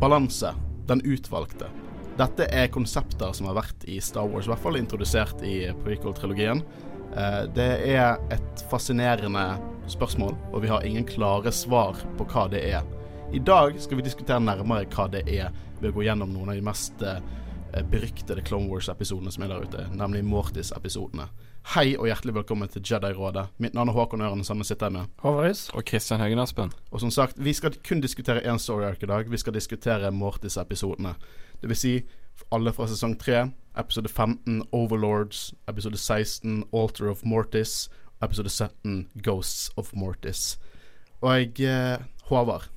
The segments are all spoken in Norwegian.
Balanse. Den utvalgte. Dette er konsepter som har vært i Star Wars, i hvert fall introdusert i prequel-trilogien. Eh, det er et fascinerende spørsmål, og vi har ingen klare svar på hva det er. I dag skal vi diskutere nærmere hva det er, ved å gå gjennom noen av de mest eh, beryktede Clone Wars-episodene som er der ute, nemlig Mortis-episodene. Hei og hjertelig velkommen til Jedi-rådet. Mitt navn er Håkon Øren, sammen sitter jeg med. Håvaris. Og Kristian Høgen Aspen. Og som sagt, vi skal kun diskutere én story arc i dag. Vi skal diskutere Mortis-episodene. Det vil si alle fra sesong 3, episode 15 Overlords, episode 16 Altar of Mortis, episode 17 Ghosts of Mortis. Og jeg eh, Håvard,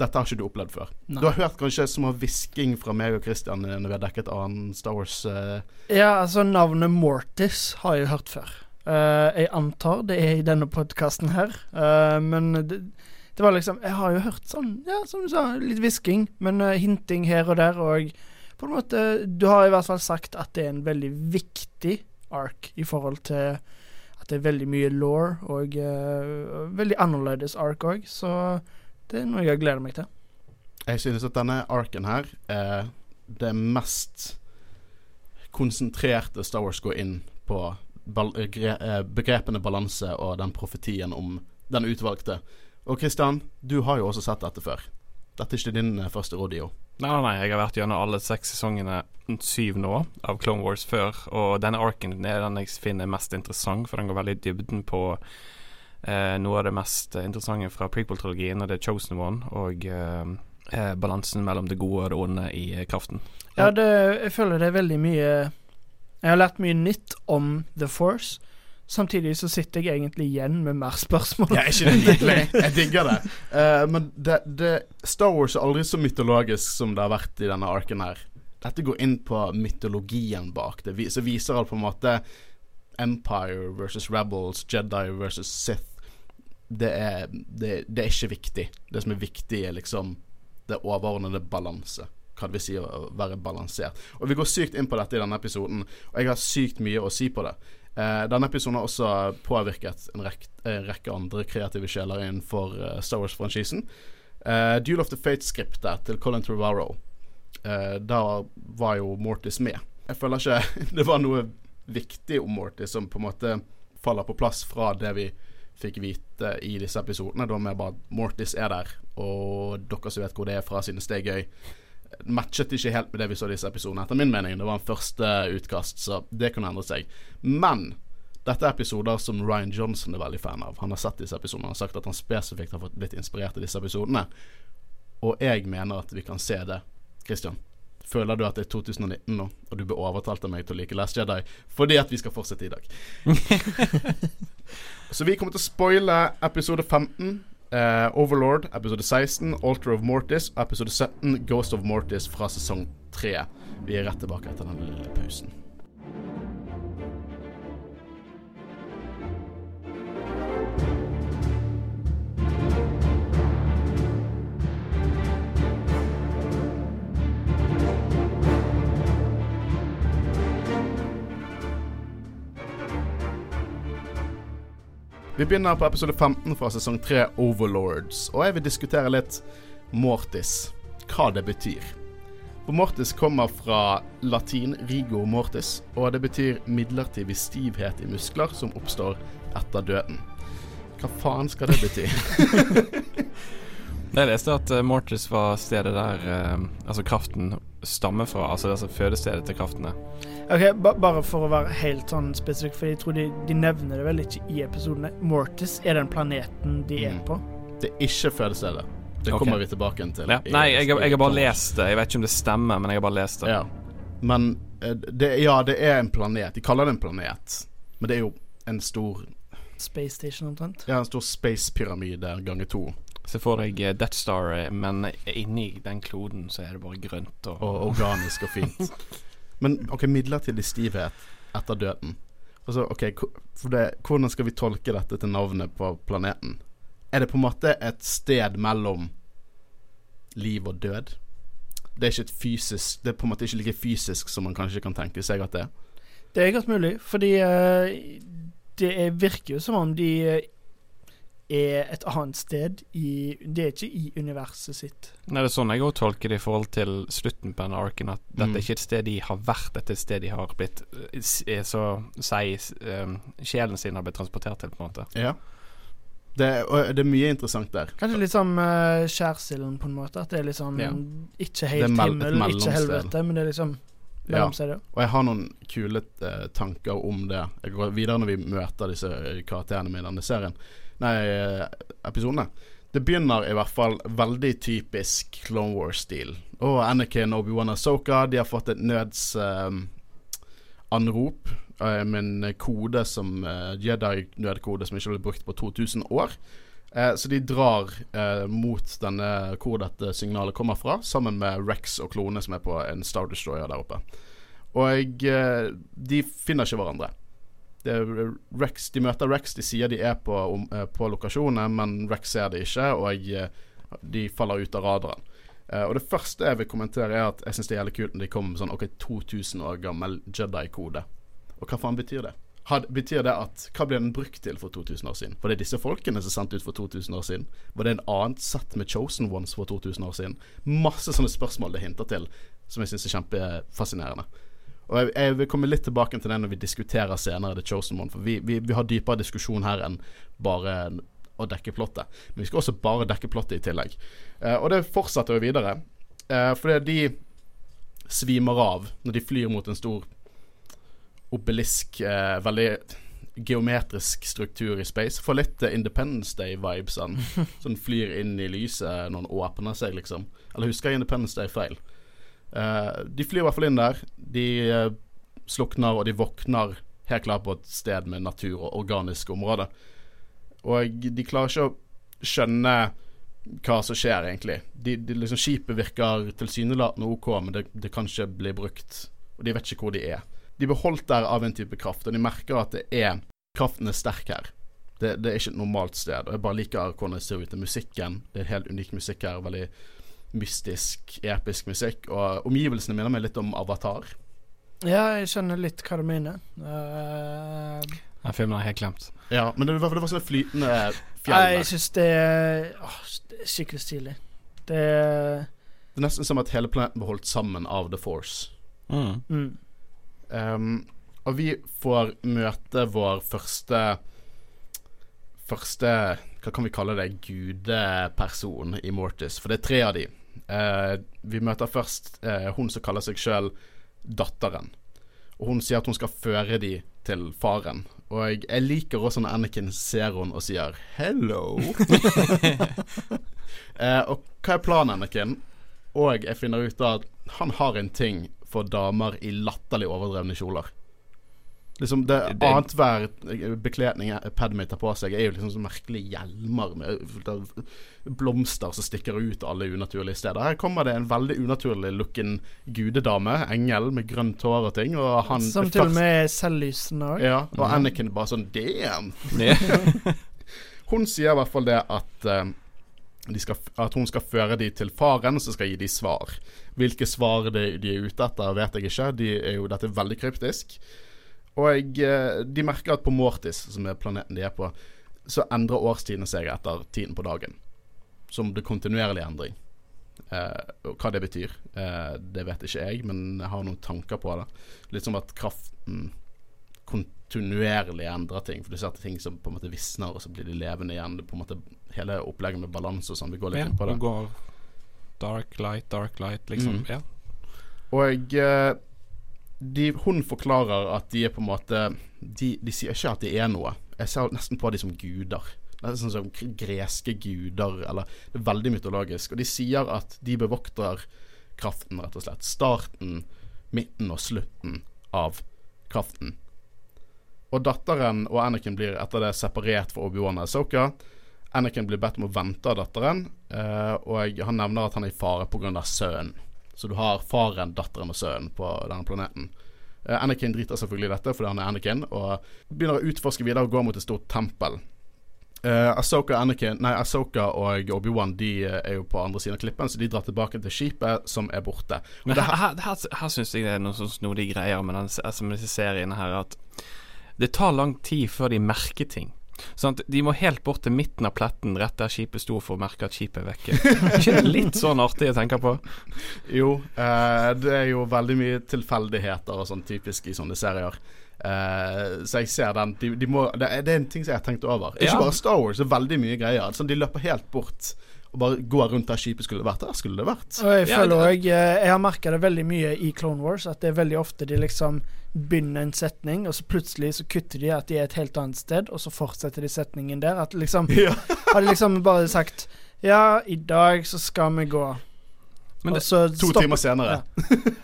dette har ikke du opplevd før. Nei. Du har hørt kanskje små hvisking fra meg og Christian når vi har dekket annen Star Wars Uh... Ja, altså, navnet Mortis har jeg hørt før. Uh, jeg antar det er i denne podkasten her, uh, men det, det var liksom Jeg har jo hørt sånn, ja, som du sa, litt hvisking, men hinting her og der, og på en måte Du har i hvert fall sagt at det er en veldig viktig ark i forhold til at det er veldig mye law og veldig annerledes ark òg, så det er noe jeg gleder meg til. Jeg synes at denne arken her er det mest konsentrerte Star Wars går inn på eh, eh, begrepene balanse og den profetien om den utvalgte. Og Kristian, du har jo også sett dette før. Dette er ikke din eh, første rodeo. Nei, nei, jeg har vært gjennom alle seks sesongene, syv nå, av Clone Wars før. Og denne arken er den jeg finner mest interessant, for den går veldig i dybden på eh, noe av det mest interessante fra prequel-trilogien, og det er Chosen One, og eh, eh, balansen mellom det gode og det onde i eh, kraften. Ja, det, jeg føler det er veldig mye Jeg har lært mye nytt om The Force. Samtidig så sitter jeg egentlig igjen med mer spørsmål. Ja, ikke? Jeg digger det. Uh, men det, det, Star Wars er aldri så mytologisk som det har vært i denne arken her. Dette går inn på mytologien bak det. Så viser alt på en måte Empire versus Rebels, Jedi versus Sith. Det er, det, det er ikke viktig. Det som er viktig, er liksom det overordnede balanse. Hva det vil si å være balansert. Og vi går sykt inn på dette i denne episoden, og jeg har sykt mye å si på det. Eh, denne episoden har også påvirket en, rek en rekke andre kreative sjeler innenfor uh, Star Wars-franchisen. Eh, Duel of the Fate-skriptet til Colin Trevorrow, eh, da var jo Mortis med. Jeg føler ikke det var noe viktig om Mortis som på en måte faller på plass fra det vi fikk vite i disse episodene. da med at Mortis er der, og dere som vet hvor det er fra, synes det er gøy matchet ikke helt med det vi så i disse episodene, etter min mening. Det var en første utkast, så det kunne endre seg. Men dette er episoder som Ryan Johnson er veldig fan av. Han har sett disse episodene har sagt at han spesifikt har fått blitt inspirert av disse episodene. Og jeg mener at vi kan se det. Christian, føler du at det er 2019 nå, og du blir overtalt av meg til å like Last Jedi fordi at vi skal fortsette i dag? Så vi kommer til å spoile episode 15. eh, Overlord, episode 16, Altar of Mortis, og episode 17, Ghost of Mortis fra sesong 3. Vi er rett tilbake etter den lille pausen. Vi begynner på episode 15 fra sesong 3, Overlords. Og jeg vil diskutere litt Mortis. Hva det betyr. For Mortis kommer fra latin rigo mortis, og det betyr midlertidig stivhet i muskler som oppstår etter døden. Hva faen skal det bety? Jeg leste at uh, Mortis var stedet der eh, altså kraften stammer fra, altså det er altså fødestedet til kraftene. Ok, ba Bare for å være helt sånn spesifikk, for jeg tror de, de nevner det vel ikke i episodene. Mortis er den planeten de er Mm. på. Det er ikke fødestedet. Det kommer kommer vi tilbake til. Ja. Nei, jeg, jeg har bare lest det. Jeg vet ikke om det stemmer, men jeg har bare lest det. Ja. Men eh, det, ja, det er en planet. De kaller det en planet. Men det er jo en stor Space Station omtrent. Ja, en stor space-pyramide ganger to. Se for deg eh, Death Star, eh, men inni den kloden så er det bare grønt og, og organisk og fint. Men ok, midlertidig stivhet etter døden. Altså, ok, det, Hvordan skal vi tolke dette til navnet på planeten? Er det på en måte et sted mellom liv og død? Det er ikke et fysisk Det er på en måte ikke like fysisk som man kanskje kan tenke seg at det er. Det er godt mulig, fordi uh, det er, virker jo som om de eh, er et annet sted i Det er ikke i universet sitt. Nei, det er sånn jeg òg tolker det i forhold til slutten på denne arken, at dette Mm. er ikke et sted de har vært, dette er et sted de har blitt eh, Så å si um, Sjelen sin har blitt transportert til, på en måte. Ja. Det, og det er mye interessant der. Kanskje litt som uh, skjærsilden, på en måte. At det er liksom Ja. ikke helt himmel, ikke helvete, men det er liksom Ja. Og jeg har noen kule uh, tanker om det. Jeg går videre når vi møter disse karakterene med i denne serien. Nei, eh, episodene. Det begynner i hvert fall veldig typisk Clone Wars-stil. Og Anakin, Obi-Wan og Soka de har fått et nødsanrop eh, med en kode som eh, Jedi-nødkode som ikke ble brukt på 2000 år. Eh, så de drar eh, mot denne hvor dette signalet kommer fra, sammen med Rex og klone som er på en Star Destroyer der oppe. Og eh, de finner ikke hverandre. Rex, de møter Rex, de sier de er på, om, eh, på lokasjonen, men Rex ser det ikke, og jeg, de faller ut av radaren. Uh, og det første jeg vil kommentere, er at jeg syns det er jævlig kult når de kommer med sånn OK, 2000 år gammel Jedi-kode. Og hva faen betyr det? Had, betyr det at Hva ble den brukt til for 2000 år siden? Var det disse folkene som sendte ut for 2000 år siden? Var det en annet sett med Chosen Ones for 2000 år siden? Masse sånne spørsmål det hinter til, som jeg syns er kjempefascinerende. Og jeg, jeg vil komme litt tilbake til det når vi diskuterer senere The Chosen One, for vi, vi, vi har dypere diskusjon her enn bare å dekke plottet. Men vi skal også bare dekke plottet i tillegg. Eh, og det fortsetter jo videre. Eh, fordi de svimer av når de flyr mot en stor obelisk, eh, veldig geometrisk struktur i space. Får litt eh, Independence Day-vibes. Sånn. sånn flyr inn i lyset når den åpner seg, liksom. Eller husker jeg Independence Day feil? Eh, de flyr i hvert fall inn der. De eh, slukner, og de våkner helt klart på et sted med natur og organisk område. Og de klarer ikke å skjønne hva som skjer, egentlig. De, de, liksom, skipet virker tilsynelatende OK, men det, det kan ikke bli brukt. Og de vet ikke hvor de er. De blir holdt der av en type kraft, og de merker at det er kraften er sterk her. Det, det er ikke et normalt sted. Og jeg bare liker hvordan det ser ut. Det musikken. Det er helt unik musikk her. Veldig mystisk, episk musikk. Og omgivelsene minner meg litt om Avatar. Ja, jeg skjønner litt hva du mener. Uh, Den filmen har jeg helt glemt. Ja, men det var, det var sånne flytende fjell der. jeg syns det er åh, det er skikkelig stilig. Det er Det er nesten som at hele planeten ble holdt sammen av The Force. Mm. mm. Um, og vi får møte vår første Første Hva kan vi kalle det? Gudeperson i Mortis. For det er tre av de. Eh, vi møter først eh, hun som kaller seg sjøl Datteren. Og hun sier at hun skal føre de til faren. Og jeg, liker også når Anakin ser hun og sier 'hello'. eh, og hva er planen, Anakin? Og jeg finner ut at han har en ting for damer i latterlig overdrevne kjoler. Liksom det Det- Annenhver bekledning Padmay tar på seg, er jo liksom så merkelige hjelmer med blomster som stikker ut alle unaturlige steder. Her kommer det en veldig unaturlig looking gudedame, engel med grønt hår og ting, og han Som til og med er selvlysende òg. Ja, og Anakin bare sånn Damn! Hun sier i hvert fall det at uh, de skal, at hun skal føre de til faren, som skal gi de svar. Hvilke svar de, de er ute etter, vet jeg ikke. De er jo, dette er veldig kryptisk. Og eh, de merker at på Mortis, som er planeten de er på, så endrer årstidene seg etter tiden på dagen. Som det kontinuerlig endring. Eh, og hva det betyr, eh, det vet ikke jeg, men jeg har noen tanker på det. Litt som at kraften kontinuerlig endrer ting. For du ser at ting som på en måte visner, og så blir de levende igjen. Det på en måte Hele opplegget med balanse og sånn. Vi går litt ja, inn på det. det går dark light, dark light, liksom. Mm. Ja. Og eh, de, hun forklarer at de er på en måte de, de sier ikke at de er noe. Jeg ser nesten på de som guder. Nesten som greske guder, eller Det er veldig mytologisk. Og de sier at de bevokter kraften, rett og slett. Starten, midten og slutten av kraften. Og datteren og Anakin blir etter det separert fra Obi-Wan og Ahsoka. Anakin blir bedt om å vente av datteren, eh, og han nevner at han er i fare pga. sønnen. Så du har faren, datteren og sønnen på denne planeten. Eh, Anakin driter selvfølgelig i dette fordi han er Anakin, og begynner å utforske videre og gå mot et stort tempel. Uh, Ahsoka, Anakin, nei, Asoka og Obi-Wan De eh, er jo på andre siden av klippen, så de drar tilbake til skipet, som er borte. Og Men det her, her, her, her syns jeg det er noen sånn snodige greier med, den, altså med disse seriene her, at det tar lang tid før de merker ting. Sånn de må helt bort til midten av pletten rett der skipet sto for å merke at skipet er vekke. Ikke det litt sånn artig å tenke på? Jo, eh, det er jo veldig mye tilfeldigheter og sånn typisk i sånne serier. Eh, så jeg ser den de, de må, det, er, det er en ting som jeg har tenkt over. Ikke Ja. bare Star Wars, det er veldig mye greier. Sånn, de løper helt bort og bare gå rundt der skipet skulle vært. Der skulle det vært. Og jeg Ja, føler det- òg Jeg har merka det veldig mye i Clone Wars, at det er veldig ofte de liksom begynner en setning, og så plutselig så kutter de at de er et helt annet sted, og så fortsetter de setningen der. At liksom Ja. Hadde liksom bare sagt Ja, i dag så skal vi gå. Men og det, så To timer senere.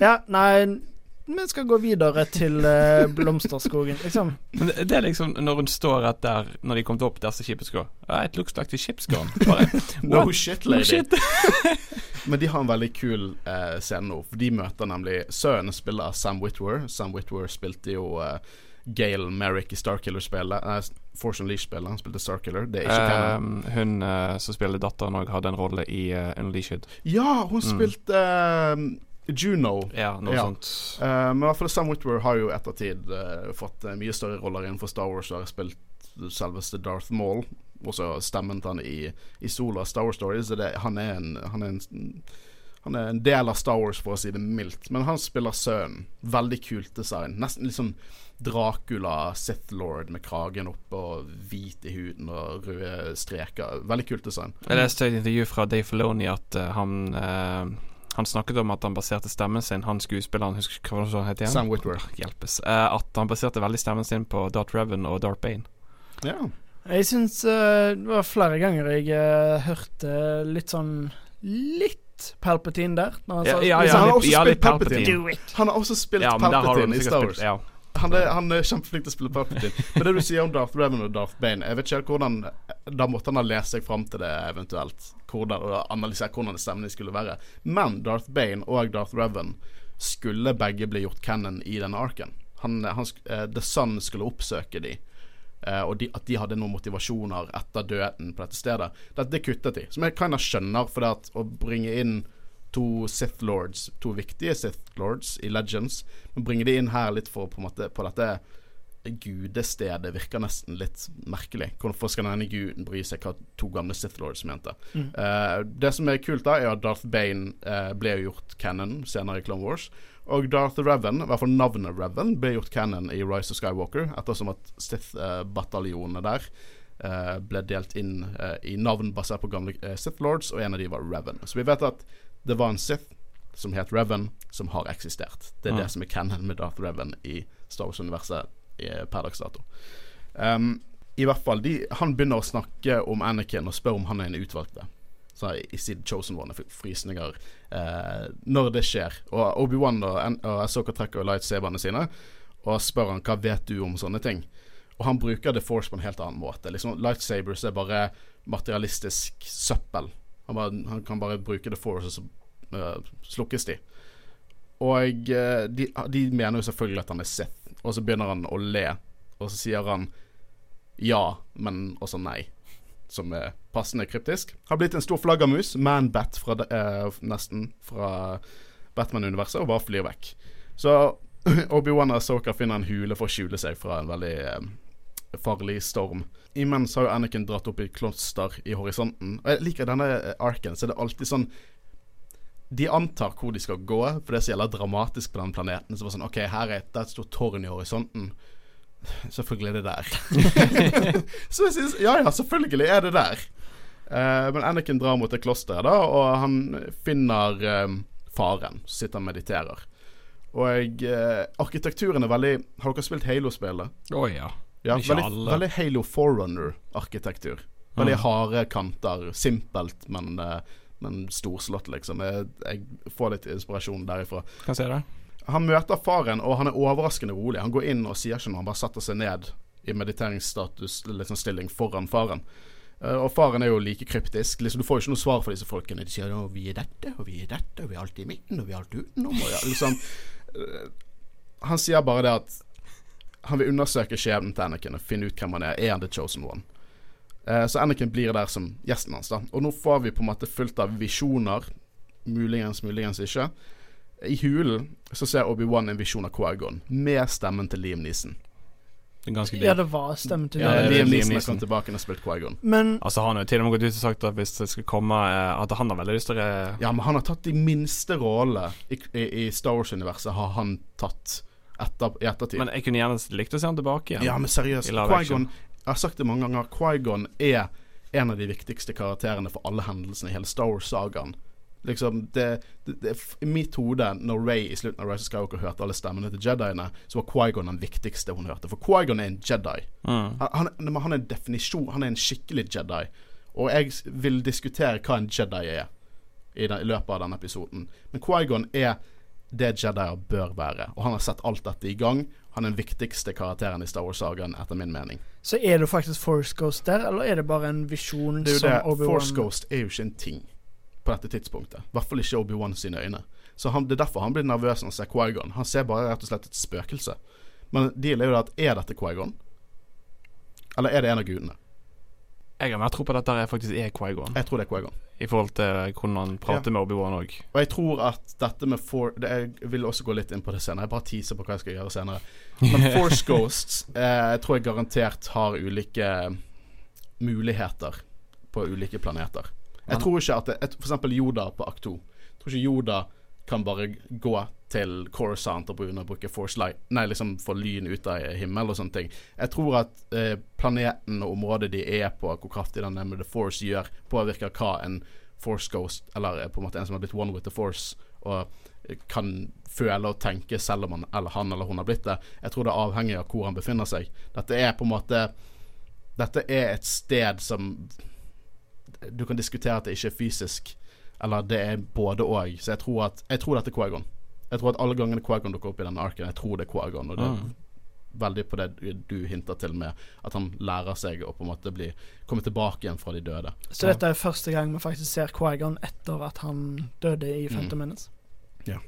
Ja, nei Vi skal gå videre til uh, Blomsterskogen, liksom. men det, det er liksom når hun står rett der, når de kom opp der som skipet skal gå It looks like the ship's gone. Bare, No what? shit, No lady. shit. Men de har en veldig kul uh, scene nå. For De møter nemlig sønnen spiller Sam Whitwer. Sam Whitwer spilte jo uh, Gail Merrick i Starkiller-spillet. Eh, Fortune Leash-spillet. Han spilte Starkiller. Det er ikke. Um, hun uh, som spiller datteren òg, hadde en rolle i uh, Unleashed. Ja, hun mm. spilte eh, Juno. Ja, noe Ja. sånt. Uh, men i hvert fall Sam Whitwer har jo ettertid uh, fått eh, mye større roller innenfor Star Wars og har spilt selveste Darth Maul. Også stemmen til han i, i Sola Star Wars Stories. Det, han, er en, han, er en, han er en del av Star Wars, for å si det mildt. Men han spiller sønnen. Veldig kult design. Nesten litt sånn Dracula, Sith Lord med kragen oppe og hvit i huden og røde streker. Veldig kult design. Jeg leste et intervju fra Dave Filoni at uh, han Han snakket om at han baserte stemmen sin Han skuespilleren, husker ikke hva han het igjen? Sam Whitworth. Hjelpes. Uh, at han baserte veldig stemmen sin på Dart Revan og Dart Bane. Ja. Jeg syns uh, det var flere ganger jeg uh, hørte litt sånn Litt Palpatine der. Han Ja, ja, ja, han har litt- også ja, spilt litt Palpatine. Palpatine. Han har også spilt Palpatine i Star Wars. spilt Ja. Han er, han er kjempeflink til å spille Palpatine. Men det du sier om Darth Revan og Darth Bane Jeg vet ikke helt hvordan Da måtte han ha lest seg fram til det eventuelt. Hvordan, og analysere hvordan stemmene skulle være. Men Darth Bane og Darth Revan skulle begge bli gjort canon i denne arken. Han, han, eh, The Sun skulle oppsøke de eh, og de, at de hadde noen motivasjoner etter døden på dette stedet. Det, det kuttet de. Som jeg kind of skjønner, for det at å bringe inn to Sith Lords, to viktige Sith Lords i Legends, men bringe de inn her litt for på måte På dette gudestedet virker nesten litt merkelig. Hvorfor skal denne guden bry seg hva to gamle Sith Lords mente? Mm. Uh, det som er kult, da er at Darth Bane uh, ble gjort canon senere i Clone Wars. Og Darth Revan, i hvert fall navnet Revan, ble gjort canon i Rise of Skywalker, ettersom at Sith-bataljonene der eh, ble delt inn i navn basert på gamle Sith Lords, og en av de var Revan. Så vi vet at det var en Sith som het Revan, som har eksistert. Det er Mm. det som er canon med Darth Revan i Star Wars-universet per dags dato. Um, I hvert fall, de, han begynner å snakke om Anakin og spør om han er en utvalgte. Så i, sin Chosen One fikk frysninger eh, når det skjer. Og Obi-Wan og, og Ahsoka trekker lightsaberne sine og spør han hva vet du om sånne ting. Og han bruker The Force på en helt annen måte. Liksom Lightsabers er bare materialistisk søppel. Han, bare, han kan bare bruke The Force, og så uh, slukkes de. Og eh, de, de mener jo selvfølgelig at han er Sith, og så begynner han å le, og så sier han ja, men også nei. Som er passende kryptisk. Har blitt en stor flaggermus, man-bat eh, nesten fra Batman-universet, og bare flyr vekk. Så Obi-Wan og Ahsoka finner en hule for å skjule seg fra en veldig eh, farlig storm. Imens har jo Anakin dratt opp i kloster i horisonten. Og jeg liker denne eh, arken, så er det alltid sånn de antar hvor de skal gå, for det er så jævla dramatisk på den planeten. Så var det sånn OK, her er et, det er et stort tårn i horisonten. Selvfølgelig er det der. så jeg synes, ja ja, selvfølgelig er det der. Uh, men Anakin drar mot det klosteret, da, og han finner um, faren. som Sitter og mediterer. Og uh, arkitekturen er veldig Har dere spilt Halo-spillet? Å ja. Ja, Ikke veldig, alle. veldig Halo Forerunner-arkitektur. Veldig Mm. harde kanter. Simpelt, men, eh, men storslått, liksom. Jeg, jeg får litt inspirasjon derifra. Kan se det? Han møter faren, og han er overraskende rolig. Han går inn og sier ikke noe, han bare setter seg ned i mediteringsstatus, litt sånn stilling, foran faren. Eh, og faren er jo like kryptisk. Liksom, du får jo ikke noe svar fra disse folkene. De sier vi er dette, og vi er dette, og vi er alltid i midten, og vi er alltid utenom. Og ja, liksom, eh, han sier bare det at han vil undersøke skjebnen til Anakin og finne ut hvem han er. Er han the chosen one? Eh, så Anakin blir der som gjesten hans. da Og nå får vi på en måte fullt av visjoner. Muligens, muligens ikke. I hulen så ser Obi-Wan en visjon av Quagon med stemmen til Liam Neeson. Ja, det var stemmen til Ja, det Liam Neeson har Neeson. kommet tilbake og spilt Quagon. Men Altså Han har jo til og med gått ut og sagt at hvis det skal komme eh, At han har veldig lyst til å Ja, men han har tatt de minste rollene i, i, i Star Wars-universet, har han tatt etter, i ettertid. Men jeg kunne gjerne likt å se han tilbake igjen. ja, men seriøst, Quaigon Jeg har sagt det mange ganger, Quaigon er en av de viktigste karakterene for alle hendelsene i hele Star Wars-sagaen. Liksom, det, det, det, I mitt hode, når Ray i slutten av Rise of Skywalker hørte alle stemmene til Jediene, så var Quaigon den viktigste hun hørte. For Quaigon er en Jedi. Mm. Han, han, han er en definisjon Han er en skikkelig Jedi. Og jeg vil diskutere hva en Jedi er i, den, i løpet av denne episoden. Men Quaigon er det Jedier bør være. Og han har sett alt dette i gang. Han er den viktigste karakteren i Star Wars-sagaen, etter min mening. Så er det faktisk Force Ghost der, eller er det bare en visjon Det er jo som. Obi-Wan Force Ghost er jo ikke en ting på dette tidspunktet. I hvert fall ikke Obi-Wan sine øyne. Så han, Det er derfor han blir nervøs når han ser Quaigon. Han ser bare rett og slett et spøkelse. Men deal er jo det at er dette Quaigon? Eller er det en av gudene? Jeg har mer tro på at dette faktisk er Quaigon, Jeg tror det er Quaigon. I forhold til hvordan han prater med Obi-Wan òg. Og jeg tror at dette med for det, Jeg vil også gå litt inn på det senere. Jeg bare teaser på hva jeg skal gjøre senere. Men Force Ghosts eh, jeg tror jeg garantert har ulike muligheter på ulike planeter. Jeg tror ikke at det, et, For eksempel Yoda på akt 2. Jeg tror ikke Yoda kan bare gå til Coruscant og begynne å bruke Force Light Nei, liksom få lyn ut av himmelen og sånne ting. Jeg tror at eh, planeten og området de er på, hvor kraftig den er med The Force gjør, påvirker hva en Force Ghost, eller eh, på en måte en som har blitt one with the Force, og eh, kan føle og tenke selv om han eller, han eller hun har blitt det. Jeg tror det er avhengig av hvor han befinner seg. Dette er på en måte Dette er et sted som Du kan diskutere at det ikke er fysisk, eller det er både og. Så jeg tror at Jeg tror dette er Quaigon. Jeg tror at alle gangene Quagon dukker opp i denne arken, jeg tror det er Quagon. Og det er Mm. veldig på det du, hinter til med at han lærer seg å på en måte bli komme tilbake igjen fra de døde. Så dette er første gang vi faktisk ser Quagon etter at han døde i Mm. Minutes? Ja.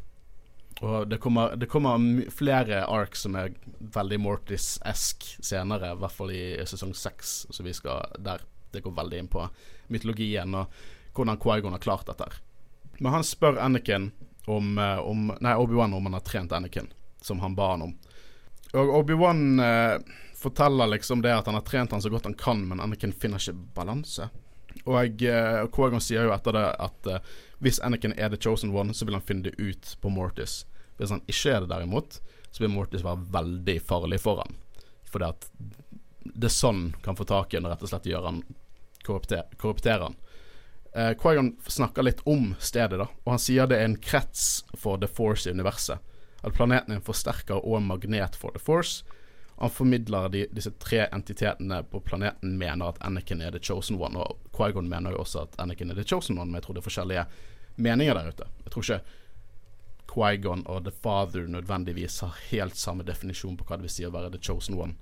Og det kommer, det kommer flere ark som er veldig Mortis-esk senere, i hvert fall i sesong seks, så vi skal der det går veldig inn på mytologien og hvordan Quaigon har klart dette. Men han spør Anakin om, eh, om Nei, Obi-Wan om han har trent Anakin, som han ba han om. Og Obi-Wan eh, forteller liksom det at han har trent han så godt han kan, men Anakin finner ikke balanse. Og eh, Quaigon sier jo etter det at eh, hvis Anakin er the chosen one, så vil han finne det ut på Mortis. Hvis han ikke er det derimot, så vil Mortis være veldig farlig for han. Fordi at The sånn kan få tak i ham og rett og slett gjøre han korrupter, korruptere han. Eh, Qui-Gon snakker litt om stedet, da, og han sier det er en krets for The Force i universet. At planeten er en forsterker og en magnet for The Force. Han formidler de, disse tre entitetene på planeten mener at Anakin er the chosen one. Og Qui-Gon mener jo også at Anakin er the chosen one, men jeg tror det er forskjellige meninger der ute. Jeg tror ikke Qui-Gon og The Father nødvendigvis har helt samme definisjon på hva det vil si å være the chosen one.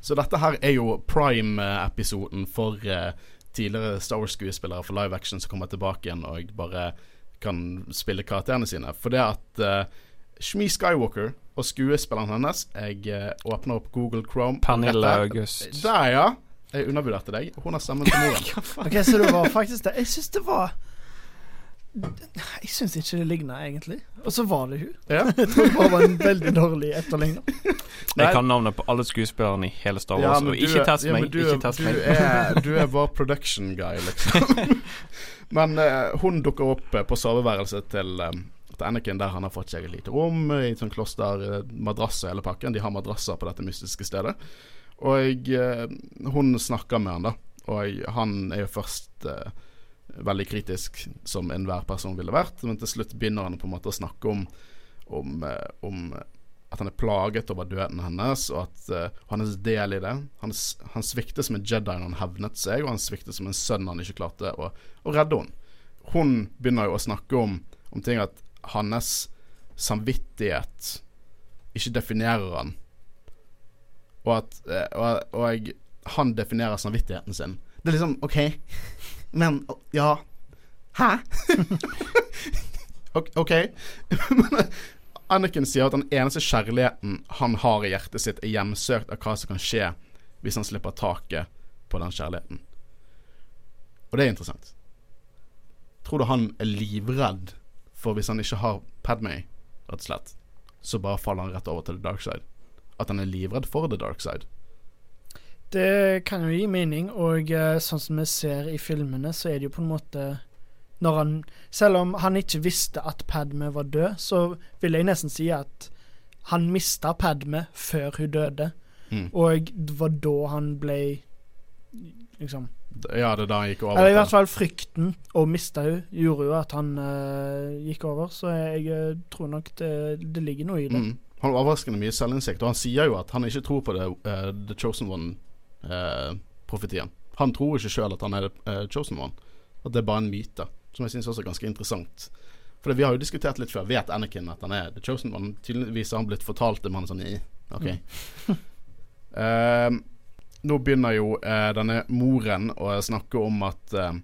Så dette her er jo prime-episoden for eh, tidligere Star Wars-skuespillere for live action som kommer tilbake igjen og bare kan spille karakterene sine. For det at uh, Shmi Skywalker og skuespilleren hennes Jeg uh, åpner opp Google Chrome. Pernille August. Der, ja. Jeg undervurderte deg. Hun har stemmen til moren. Ok, Så det var faktisk det. Jeg syns det var Jeg syns ikke det ligna, egentlig. Og så var det hun. Ja. Jeg tror det bare var en veldig dårlig etterligner. Jeg kan navnet på alle skuespillerne i hele Star Wars, ja, og ikke test meg. Ja, du, ikke er- meg. du. Er, du er vår production guy, liksom. men uh, hun dukker opp eh, på soveværelset til, eh, til Anakin, der han har fått seg et lite rom i et sånt kloster, madrass og hele pakken. De har madrasser på dette mystiske stedet. Og uh, hun snakker med han, da. Og han er jo først eh, veldig kritisk, som enhver person ville vært, men til slutt begynner han på en måte å snakke om, om, eh, om at han er plaget over døden hennes, og at uh, er del i det. Han, han sviktet som en Jedi når han hevnet seg, og han sviktet som en sønn han ikke klarte å, å redde henne. Hun begynner jo å snakke om, om ting at hans samvittighet ikke definerer han, og at eh, og, og han definerer samvittigheten sin. Det er liksom OK, men ja Hæ? Ok- Anniken sier at den eneste kjærligheten han har i hjertet sitt, er hjemsøkt av hva som kan skje hvis han slipper taket på den kjærligheten. Og det er interessant. Tror du han er livredd for hvis han ikke har Padmay, rett og slett, så bare faller han rett over til the dark side? At han er livredd for the dark side? Det kan jo gi mening, og eh, sånn som vi ser i filmene, så er det jo på en måte når han Selv om han ikke visste at Padme var død, så vil jeg nesten si at han mista Padme før hun døde, Mm. og det var da han ble Liksom Ja, det er da han gikk over. Eller i hvert fall frykten å miste hun gjorde jo at han uh, gikk over, så jeg eh, tror nok det, det ligger noe i det. Mm. Han har overraskende mye selvinnsikt, og han sier jo at han ikke tror på det, uh, The Chosen One-profetien. han tror ikke sjøl at han er The Chosen One, at det er bare en myte. Som jeg syns også er ganske interessant. For Vi har jo diskutert litt før. Vet Anakin at han er The Chosen One? Tydeligvis har han blitt fortalt det, men sånn i, OK. Eh, nå begynner jo eh, denne moren å snakke om at eh,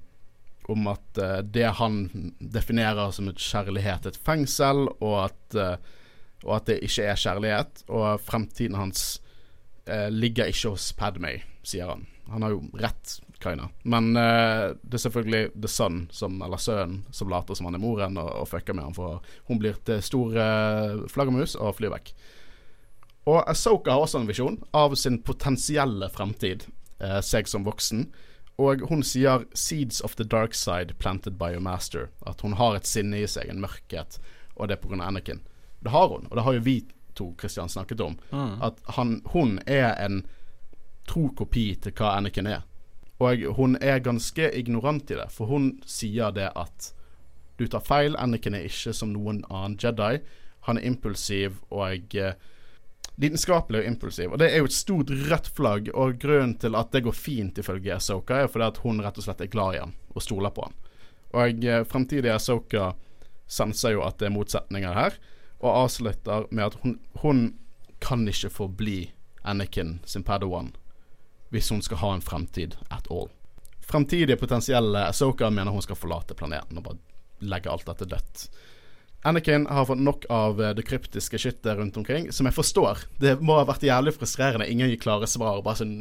om at eh, det han definerer som et kjærlighet, et fengsel, og at, eh, og at det ikke er kjærlighet. Og fremtiden hans eh, ligger ikke hos Padmay, sier han. Han har jo rett, Kaina. Men eh, det er selvfølgelig The Son, som, eller sønnen, som later som han er moren, og, og fucker med han, for hun blir til stor eh, flaggermus og flyr vekk. Og Asoka har også en visjon av sin potensielle fremtid, eh, seg som voksen. Og hun sier 'seeds of the dark side planted by your master'. At hun har et sinne i seg, en mørkhet, og det er pga. Anakin. Det har hun, og det har jo vi to Christian snakket om. Mm. At han, hun er en tro kopi til hva Anakin er. Og hun er ganske ignorant i det, for hun sier det at du tar feil, Anakin er ikke som noen annen Jedi. Han er impulsiv og eh, lidenskapelig og impulsiv. Og det er jo et stort rødt flagg, og grunnen til at det går fint ifølge Asoka, er fordi at hun rett og slett er glad i han og stoler på han. Og eh, fremtidige Asoka senser jo at det er motsetninger her, og avslutter med at hun, hun kan ikke forbli Anakin sin padawan hvis hun skal ha en fremtid at all. Fremtidige potensielle Asoka mener hun skal forlate planeten og bare legge alt dette dødt. Anakin har fått nok av eh, det kryptiske skyttet rundt omkring, som jeg forstår. Det må ha vært jævlig frustrerende. Ingen gir klare svar. Bare sånn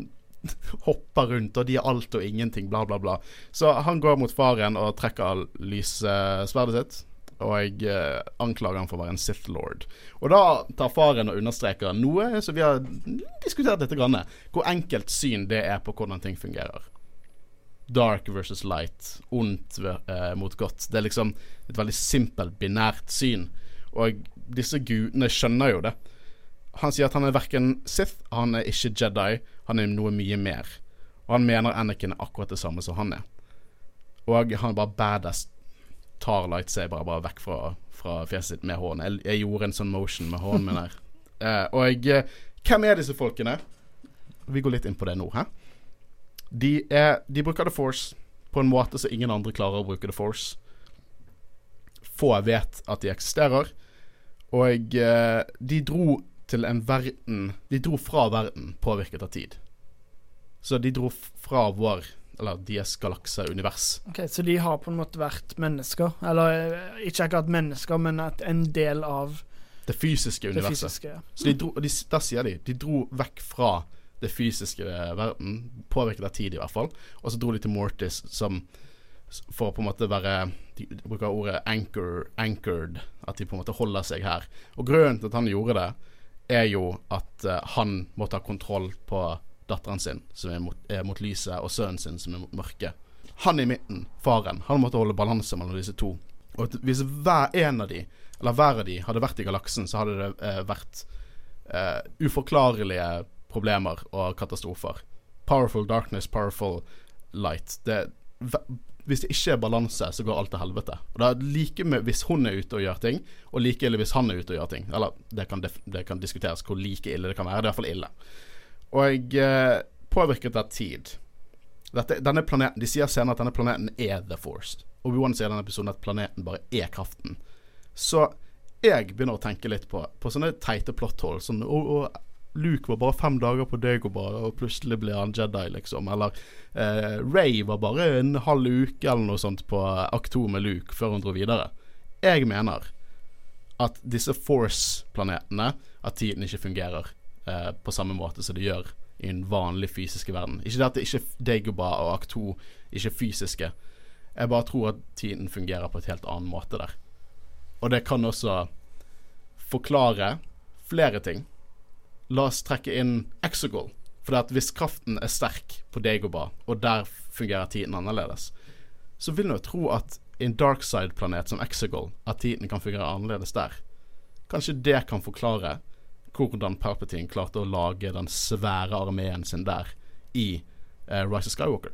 hopper rundt, og de er alt og ingenting, bla, bla, bla. Så han går mot faren og trekker lyssverdet sitt. Og eh, anklager han for å være en Sith Lord. Og da tar faren og understreker noe som vi har diskutert litt, grann, hvor enkelt syn det er på hvordan ting fungerer. Dark versus light, ondt eh, mot godt. Det er liksom et veldig simpelt, binært syn. Og disse gudene skjønner jo det. Han sier at han er verken Sith, han er ikke Jedi, han er noe mye mer. Og han mener Anakin er akkurat det samme som han er. Og han er bare badass tar lightsaber bare vekk fra, fra fjeset sitt med hånden. Jeg, jeg, gjorde en sånn motion med hånden min her. Uh, og jeg, hvem er disse folkene? Vi går litt inn på det nå. Hæ? De, er, de bruker The Force på en måte så ingen andre klarer å bruke The Force. Få vet at de eksisterer. Og uh, de dro til en verden De dro fra verden påvirket av tid. Så de dro fra vår eller deres galakse, univers. Ok, Så de har på en måte vært mennesker? Eller eh, ikke akkurat mennesker, men en del av Det fysiske universet. det fysiske. ja. Så de dro, de, der sier de de dro vekk fra det fysiske verden, påvirket av tid i hvert fall, og så dro de til Mortis som for å på en måte være De bruker ordet anchor, 'anchored', at de på en måte holder seg her. Og grunnen til at han gjorde det, er jo at eh, han måtte ha kontroll på datteren sin, som er mot, er mot lyset, og sønnen sin, som er mot mørket. Han i midten, faren, han måtte holde balanse mellom disse to. Og hvis hver en av de, eller hver av de, hadde vært i galaksen, så hadde det eh, vært eh, uforklarlige problemer og katastrofer. Powerful darkness, powerful light. Det, hvis det ikke er balanse, så går alt til helvete. Og det er like med hvis hun er ute og gjør ting, og like ille hvis han er ute og gjør ting. Eller det kan, det kan diskuteres hvor like ille det kan være. Det er i hvert fall ille. Og eh, påvirket av tid. Dette, denne planeten, De sier senere at denne planeten er The Force. Obi-Wan sier i denne episoden at planeten bare er kraften. Så jeg begynner å tenke litt på, på sånne teite plotthold. Sånn og, og, Luke var bare fem dager på Dagobah, og plutselig ble han Jedi, liksom. Eller eh, Ray var bare en halv uke eller noe sånt på akt to med Luke før hun dro videre. Jeg mener at disse Force-planetene, at tiden ikke fungerer eh, på samme måte som det gjør i en vanlig fysisk verden. Ikke det at det ikke Dagobah og akt 2 ikke er fysiske. Jeg bare tror at tiden fungerer på et helt annen måte der. Og det kan også forklare flere ting. La oss trekke inn Exegol, For at hvis kraften er sterk på Dagobah, og der fungerer tiden annerledes, så vil en jo tro at i en darkside-planet som Exegol, at tiden kan fungere annerledes der. Kanskje det kan forklare hvordan Palpatine klarte å lage den svære armeen sin der i uh, Rise of Skywalker.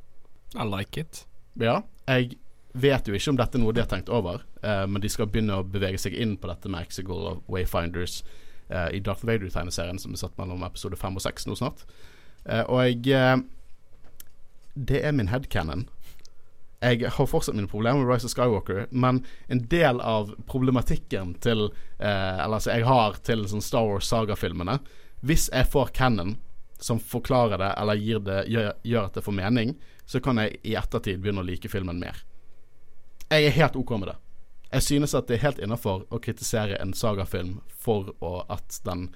I like it. Ja, jeg vet jo ikke om dette er noe de har tenkt over, uh, men de skal begynne å bevege seg inn på dette med Exegol og Wayfinders uh, i Darth Vader-tegneserien som er satt mellom episode fem og seks nå snart. Og jeg Det er min headcanon. Jeg har fortsatt mine problemer med Rise of Skywalker, men en del av problematikken til eh, Eller altså, jeg har til sånn Star Wars-sagafilmene Hvis jeg får canon som forklarer det, eller det, gjør, gjør at det får mening, så kan jeg i ettertid begynne å like filmen mer. Jeg er helt OK med det. Jeg synes at det er helt innafor å kritisere en sagafilm for å, at den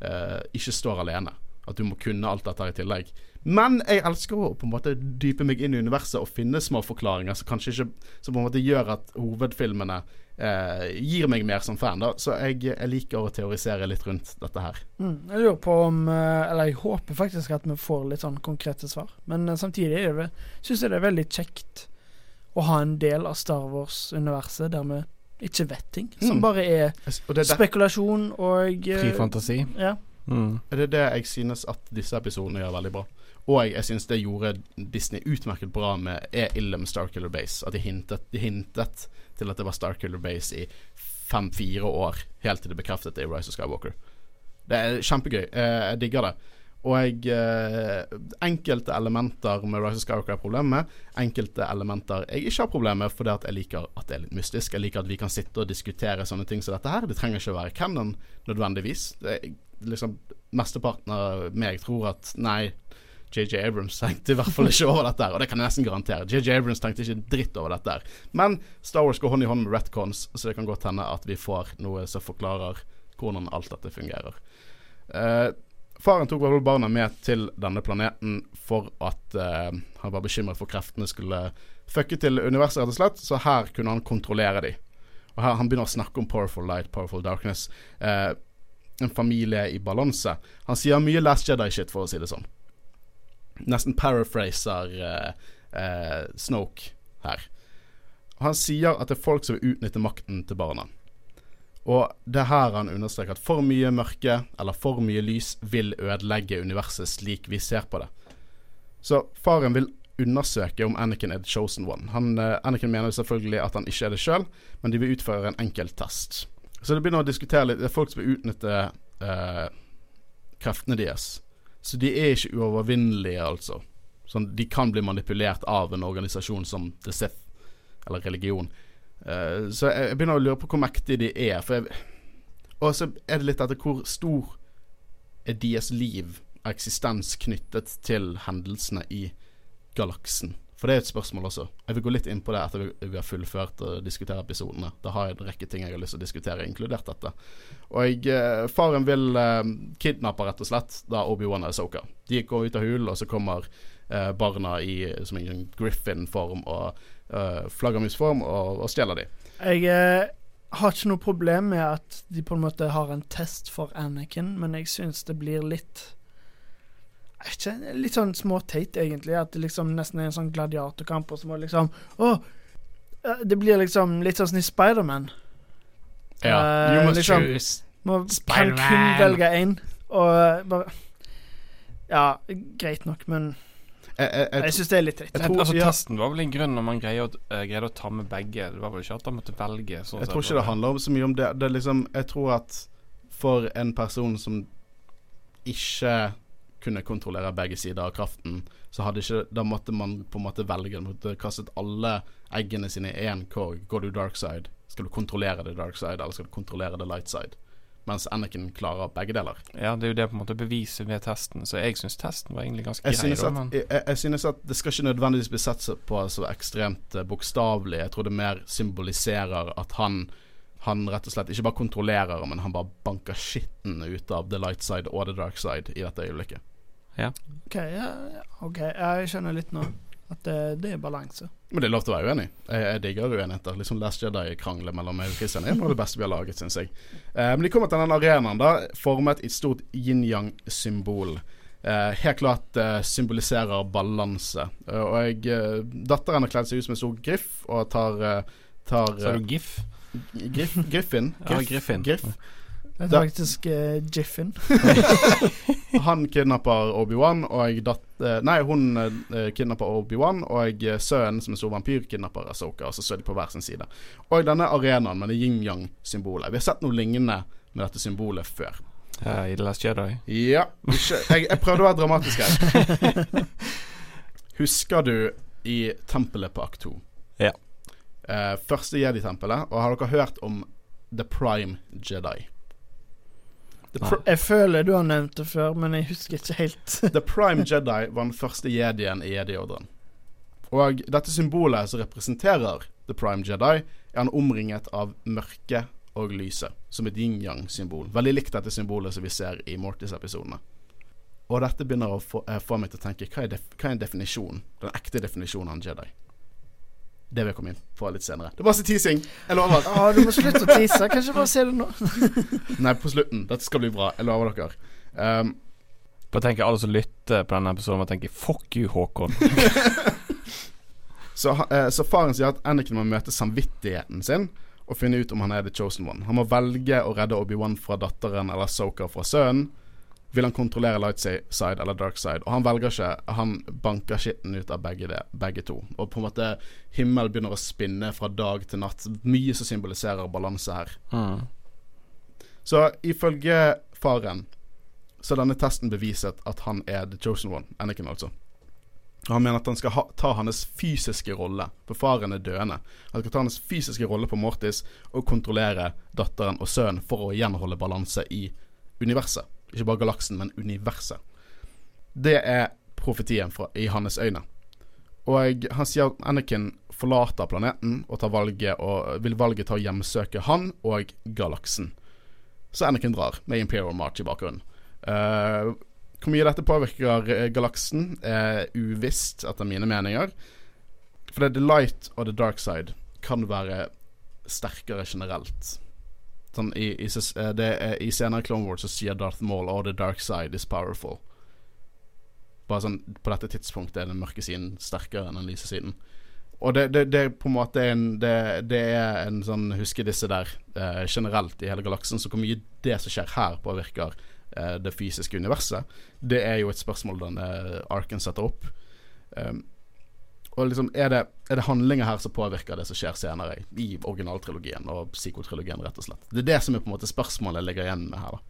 eh, ikke står alene. At du må kunne alt dette i tillegg. Men jeg elsker å på en måte dype meg inn i universet og finne små forklaringer som kanskje ikke Som på en måte gjør at hovedfilmene eh, gir meg mer som fan. da Så jeg, jeg liker å teorisere litt rundt dette her. Mm, jeg lurer på om eh, Eller jeg håper faktisk at vi får litt sånn konkrete svar. Men eh, samtidig er det, syns jeg det er veldig kjekt å ha en del av Star Wars-universet der vi ikke vet ting. Som Mm. bare er Og det er, det, spekulasjon og eh, Fri fantasi. Ja. Mm. det er det jeg synes at disse episodene gjør veldig bra. Og jeg synes det gjorde Disney utmerket bra med er ille med Starkiller Base. At de hintet, de hintet til at det var Starkiller Base i fem-fire år, helt til det bekreftet det i Rise of Skywalker. Det er kjempegøy. Eh, Jeg digger det. Og jeg eh, Enkelte elementer med Rise of Skywalker er problemet med. Enkelte elementer jeg ikke har problemer med, fordi at jeg liker at det er litt mystisk. Jeg liker at vi kan sitte og diskutere sånne ting som dette her. Det trenger ikke å være canon nødvendigvis. Det liksom Mesteparten av meg tror at nei, JJ Abrams tenkte i hvert fall ikke over dette her, og det kan jeg nesten garantere. JJ Abrams tenkte ikke dritt over dette her. Men Star Wars går hånd i hånd med retcons, så det kan godt hende at vi får noe som forklarer hvordan alt dette fungerer. Eh, faren tok vel barna med til denne planeten for at eh, han var bekymret for kreftene skulle fucke til universet, rett og slett, så her kunne han kontrollere de. Og her Han begynner å snakke om powerful light, powerful darkness. Eh, en familie i balanse. Han sier mye Last Jedi-shit, for å si det sånn. Nesten paraphraser eh, eh, Snoke her. Han sier at det er folk som vil utnytte makten til barna. Og det er her han understreker at for mye mørke eller for mye lys vil ødelegge universet slik vi ser på det. Så faren vil undersøke om Anakin er the chosen one. Han, eh, Anakin mener selvfølgelig at han ikke er det sjøl, men de vil utføre en enkel test. Så det begynner å diskutere litt Det er folk som vil utnytte eh, kreftene deres. Så de er ikke uovervinnelige, altså. Sånn, de kan bli manipulert av en organisasjon som The Sith, eller religion. Uh, så jeg, jeg begynner å lure på hvor mektige de er. For jeg, og så er det litt etter hvor stor er deres liv, eksistens, knyttet til hendelsene i galaksen. For det er et spørsmål også. Jeg vil gå litt inn på det etter vi har fullført og diskutere episodene. Da har jeg en rekke ting jeg har lyst til å diskutere, inkludert dette. Og jeg, eh, faren vil eh, kidnappe, rett og slett, da Obi-Wan og Soka. De går ut av hulen, og så kommer eh, barna i som en Griffin-form og eh, flaggermusform og, og stjeler de. Jeg eh, har ikke noe problem med at de på en måte har en test for Anakin, men jeg syns det blir litt ikke, Litt sånn småteit, egentlig. At det liksom nesten er en sånn gladiatorkamp, og så må det liksom Å! eh, Det blir liksom litt sånn som i Spiderman. Ja, Uh, you must liksom- choose. Må kan kun velge én, og bare Ja, greit nok, men Jeg, jeg, jeg, jeg syns det er litt dritt. Altså, ja. Testen var vel en grunn når man greide å, eh, greide å ta med begge. Det var vel ikke at han måtte velge. Sånn Jeg tror ikke det handler om så mye om det. Det liksom Jeg tror at for en person som ikke kunne kontrollere begge sider av kraften, så hadde ikke Da måtte man på en måte velge. Man måtte kastet alle eggene sine i én korg. Går du dark side? Skal du kontrollere the dark side, eller skal du kontrollere the light side? Mens Anakin klarer begge deler. Ja, det er jo det på en måte beviset ved testen. Så jeg syns testen var egentlig ganske Jeg grei. synes, at, men- jeg, jeg synes at det skal ikke nødvendigvis bli sett på så ekstremt eh, bokstavelig. Jeg tror det mer symboliserer at han Han rett og slett ikke bare kontrollerer, men han bare banker skitten ut av the light side og the dark side i dette øyeblikket. OK, ja, ja, ok, jeg skjønner litt nå at det, det er balanse. Men det er lov til å være uenig. Jeg, jeg digger uenigheter. Liksom Last Jedi-krangler mellom meg og Christian er noe av det beste vi har laget, syns jeg. Eh, men de kommer til den arenaen, da, formet i et stort yin-yang-symbol. eh, helt klart eh, symboliserer balanse. Eh, og jeg, eh, datteren har kledd seg ut som en stor griff og tar, eh, tar Sa du GIF? Griff, Griffin. Ja, Griffin. Griff. Det er faktisk uh, Jiffin. Han kidnapper Obi-Wan, og datt, eh, Nei, hun uh, kidnapper Obi-Wan, og jeg sønnen, som er stor vampyr, kidnapper Asoka. Og så er de på hver sin side. Og denne arenaen med det yin-yang-symbolet. Vi har sett noe lignende med dette symbolet før. Ja, I The Last Jedi. Ja. Ikke, jeg, jeg prøvde å være dramatisk her. Husker du i tempelet på akt 2? Eh, første jedi-tempelet. Og har dere hørt om The Prime Jedi? The, pr Jeg føler du har nevnt det før, men jeg husker ikke helt. The Prime Jedi var den første jedien i Jedi-ordren. Og dette symbolet som representerer The Prime Jedi, er han omringet av mørke og lyse, som et yin-yang-symbol. Veldig likt dette symbolet som vi ser i Mortis-episodene. Og dette begynner å få, eh, få meg til å tenke hva er, def hva er en definisjon? Den ekte definisjonen av en Jedi. Det vil jeg komme inn på litt senere. Det var masse teasing. Jeg lover. Å, du må slutte å tease. Kanskje bare se det nå. Nei, på slutten. Dette skal bli bra. Jeg lover dere. Um, Bare tenker alle som lytter på denne episoden, må tenke 'fuck you, Håkon'. Så, eh, så faren sier at Anakin må møte samvittigheten sin og finne ut om han er the chosen one. Han må velge å redde Obi-Wan fra datteren eller Soka fra sønnen. Vil han kontrollere light side eller dark side? Og han velger ikke. Han banker skitten ut av begge, det, begge to. Og på en måte himmel begynner å spinne fra dag til natt. Mye som symboliserer balanse her. Mm. Så ifølge faren så er denne testen beviset at han er the chosen one. Anakin, altså. Og han mener at han skal ha, ta hans fysiske rolle, for faren er døende. Han skal ta hans fysiske rolle på Mortis og kontrollere datteren og sønnen for å igjen holde balanse i universet. Ikke bare galaksen, men universet. Det er profetien fra, i hans øyne. Og han sier at Anakin forlater planeten og valget og vil valget ta å hjemsøke han og galaksen. Så Anakin drar med Imperial March i bakgrunnen. Uh, hvor mye dette påvirker eh, galaksen, er uvisst, etter mine meninger. For det er the light og the dark side kan være sterkere generelt. Sånn i, i, eh, er, I senere Clone Wars så sier Darth Maul oh, the dark side is powerful. Bare sånn På dette tidspunktet er den mørke siden sterkere enn den lyse siden. Og det, det, det på en måte en Det, det er en sånn Husker disse der eh, generelt i hele galaksen. Så hvor mye det som skjer her, påvirker eh, det fysiske universet, det er jo et spørsmål denne arken setter opp. Um, og liksom er det, er det handlinger her som påvirker det som skjer senere i originaltrilogien og psykotrilogien, rett og slett? Det er det som er på en måte spørsmålet jeg ligger igjen med her, da.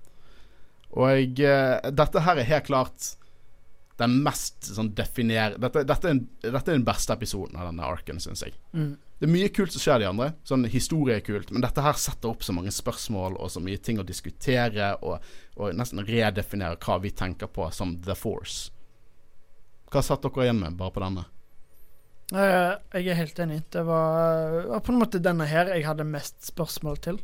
Og jeg, eh, dette her er helt klart den mest sånn definer... Dette, dette, er en, dette er den beste episoden av denne arken, syns jeg. Mm. Det er mye kult som skjer de andre. Sånn Historie er kult, men dette her setter opp så mange spørsmål og så mye ting å diskutere, og, og nesten redefinere hva vi tenker på som The Force. Hva satt dere igjen med bare på denne? Eh, jeg er helt enig. Det var, var på en måte denne her jeg hadde mest spørsmål til.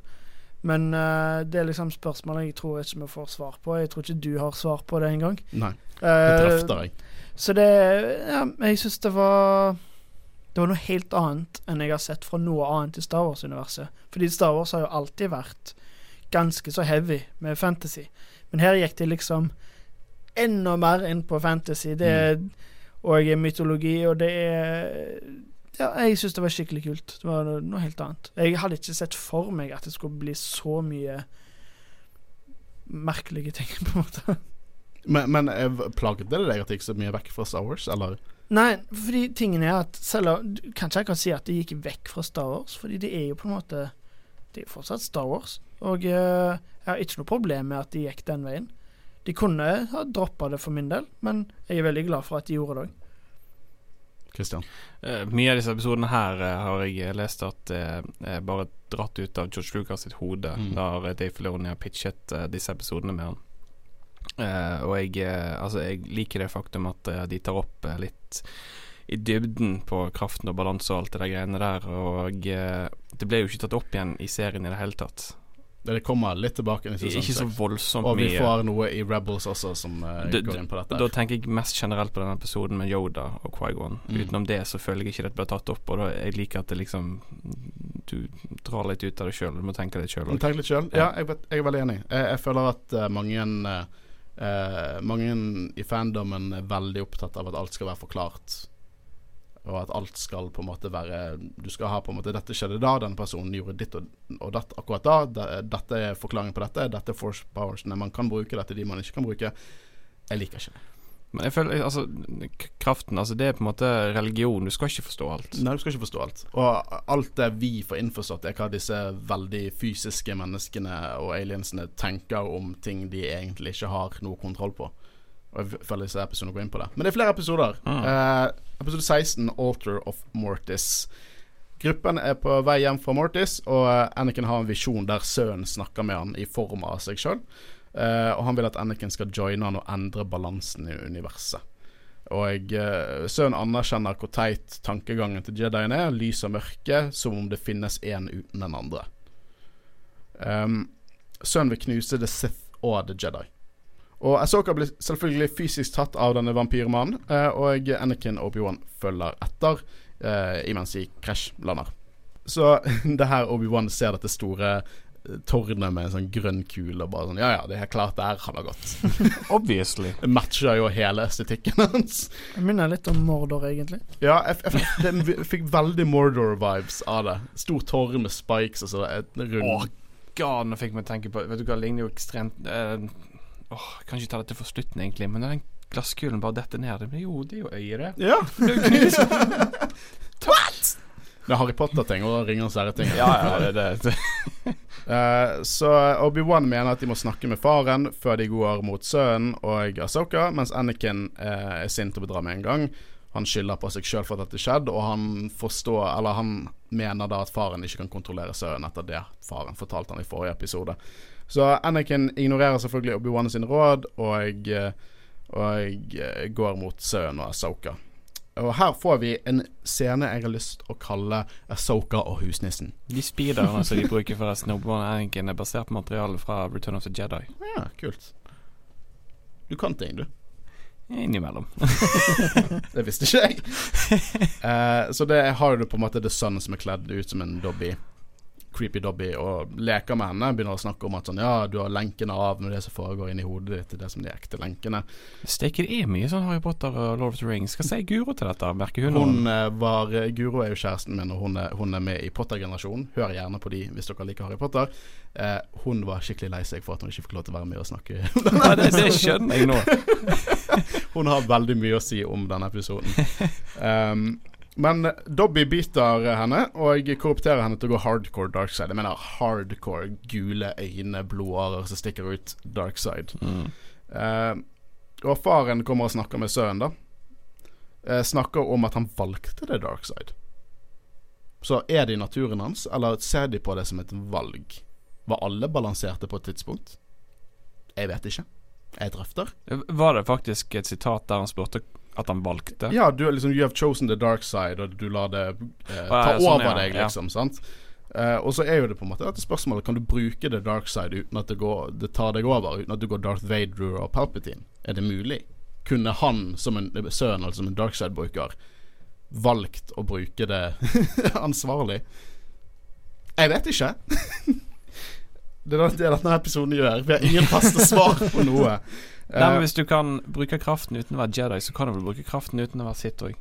Men uh, det er liksom spørsmål jeg tror ikke vi får svar på. Jeg tror ikke du har svar på det engang. Nei, det Uh, drøfter jeg. så det Ja, jeg syns det var Det var noe helt annet enn jeg har sett fra noe annet i Star Wars-universet. Fordi Star Wars har jo alltid vært ganske så heavy med fantasy. Men her gikk de liksom enda mer inn på fantasy. Det er og mytologi, og det er Ja, jeg syns det var skikkelig kult. Det var noe, helt annet. Jeg hadde ikke sett for meg at det skulle bli så mye merkelige ting, på en måte. Men, men eh, plagde det deg at det gikk så mye vekk fra Star Wars, eller? Nei, fordi tingen er at selv om du kan ikke si at det gikk vekk fra Star Wars, fordi det er jo på en måte Det er jo fortsatt Star Wars. Og eh, jeg har ikke noe problem med at de gikk den veien. De kunne ha droppa det for min del, men jeg er veldig glad for at de gjorde det òg. Christian? Uh, mye av disse episodene her uh, har jeg lest at uh, er bare dratt ut av George Lucas sitt hode. Mm. Der Dave Filoni har pitchet uh, disse episodene med han. Eh, og jeg, eh, altså, jeg liker det faktum at eh, de tar opp eh, litt i dybden på kraften og balanse og alt det der greiene der. Og eh, det ble jo ikke tatt opp igjen i serien i det hele tatt. Det kommer litt tilbake Ikke så voldsomt voldsomt Og vi får noe i Rebels også som uh, går inn på dette. Da tenker jeg mest generelt på denne episoden med Yoda og Quaigon. Mm. Utenom det så føler jeg ikke det blir tatt opp, og da jeg liker at det liksom Du drar litt ut av det sjøl, du må tenke litt sjøl. Tenk litt sjøl. Ja, jeg, jeg er veldig enig. Jeg, jeg føler at uh, mange eh, mange i fandomen er veldig opptatt av at alt skal være forklart. Og at alt skal på en måte være Du skal ha på en måte 'Dette skjedde da, den personen gjorde ditt og, og datt akkurat da'. Det, 'Dette er forklaringen på dette'. 'Dette er force powersene man kan bruke'. 'Dette er de man ikke kan bruke'. Jeg liker ikke det. Men jeg føler altså Kraften, altså det er på en måte religion. Du skal ikke forstå alt. Nei, du skal ikke forstå alt. Og alt det vi får innforstått, er hva disse veldig fysiske menneskene og aliensene tenker om ting de egentlig ikke har noe kontroll på. Og jeg føler disse episodene går inn på det. Men det er flere episoder. Ah. Eh, episode 16, 'Altar of Mortis'. Gruppen er på vei hjem fra Mortis, og Anniken Anakin har en visjon der sønnen snakker med han i form av seg sjøl. og han vil at Anakin skal joine han og endre balansen i universet. Og uh, sønnen anerkjenner hvor teit tankegangen til Jedien er. Lys og mørke, som om det finnes én uten den andre. Um, sønnen vil knuse The Sith og The Jedi. Og Asoka blir selvfølgelig fysisk tatt av denne vampyrmannen, eh, og Anakin og Obi-Wan følger etter eh, imens de krasjlander. Så det her Obi-Wan ser dette store eh, tårnet med en sånn grønn kule og bare sånn Ja ja, det er klart der han har gått. Obviously. Det matcher jo hele estetikken hans. Jeg minner litt om Mordor, egentlig. Ja, jeg, jeg, det, jeg fikk veldig Mordor-vibes av det. Stor tårn med spikes og så et rund Åh, God, nå fikk meg tenke på Vet du hva, det ligner jo ekstremt eh, Åh, jeg kan ikke ta dette for slutten, egentlig, men når den glasskulen bare detter ned det, men Jo, det er jo øyet, det. Ja! Jo knust. Det er Harry Potter-ting og Ringenes herre-ting. ja, ja, det, det, det. Eh, så Obi-Wan mener at de må snakke med faren før de går mot sønnen og Asoka, mens Anakin uh, er sint og bedrar med en gang. Han skylder på seg sjøl for at dette skjedde, og han forstår Eller han mener da at faren ikke kan kontrollere sønnen etter det faren fortalte han i forrige episode. Så Anakin ignorerer selvfølgelig Obi-Wan sin råd og, eh, og eh, går mot sønnen og Asoka. Og her får vi en scene jeg har lyst å kalle Asoka og husnissen. De speederne som de bruker for Snowboard Anakin, er basert på materiale fra Return of the Jedi. Ja, kult. Du kan ting, du. Innimellom. Det visste ikke jeg. Uh, så det har du på en måte The Sun som er kledd ut som en Dobby. Creepy Dobby og leker med henne. Begynner å snakke om at sånn Ja, du har lenkene av med det som foregår inni hodet ditt, det det som de ekte lenkene. Steike, det er mye sånn Harry Potter og Lord of the Rings. Skal si Guro til dette? Merker hun? Hun eh, var Guro er jo kjæresten min, og hun er, hun er med i Potter-generasjonen. Hør gjerne på de hvis dere liker Harry Potter. Eh, hun var skikkelig lei seg for at hun ikke fikk lov til å være med og snakke. Nei, det, det skjønner jeg nå. Hun har veldig mye å si om denne episoden. Um, men Dobby biter henne og korrupterer henne til å gå hardcore dark side. Jeg mener hardcore gule øyne, blodårer som stikker ut dark side. Mm. Uh, og faren kommer og snakker med sønnen, da. Eh, snakker om at han valgte det dark side. Så er det i naturen hans, eller ser de på det som et valg? Var alle balanserte på et tidspunkt? Jeg vet ikke. Jeg drøfter. Var det faktisk et sitat der han spurte at han valgte? Ja, du, liksom, you have chosen the dark side, og du lar det eh, ta Ah, ja, sånn, over ja, deg, ja. liksom. Sant? Eh, og så er jo det på en måte dette spørsmålet Kan du bruke the dark side uten at det, går, det tar deg over, uten at du går Darth Vader og Palpatine? Er det mulig? Kunne han, som en sønn, altså som en dark side-bruker, valgt å bruke det ansvarlig? Jeg vet ikke. det er det denne episoden gjør. Vi har ingen faste svar på noe. Nei, men Eh, Hvis du kan bruke kraften uten å være Jedi, så kan du vel bruke kraften uten å være Sith òg.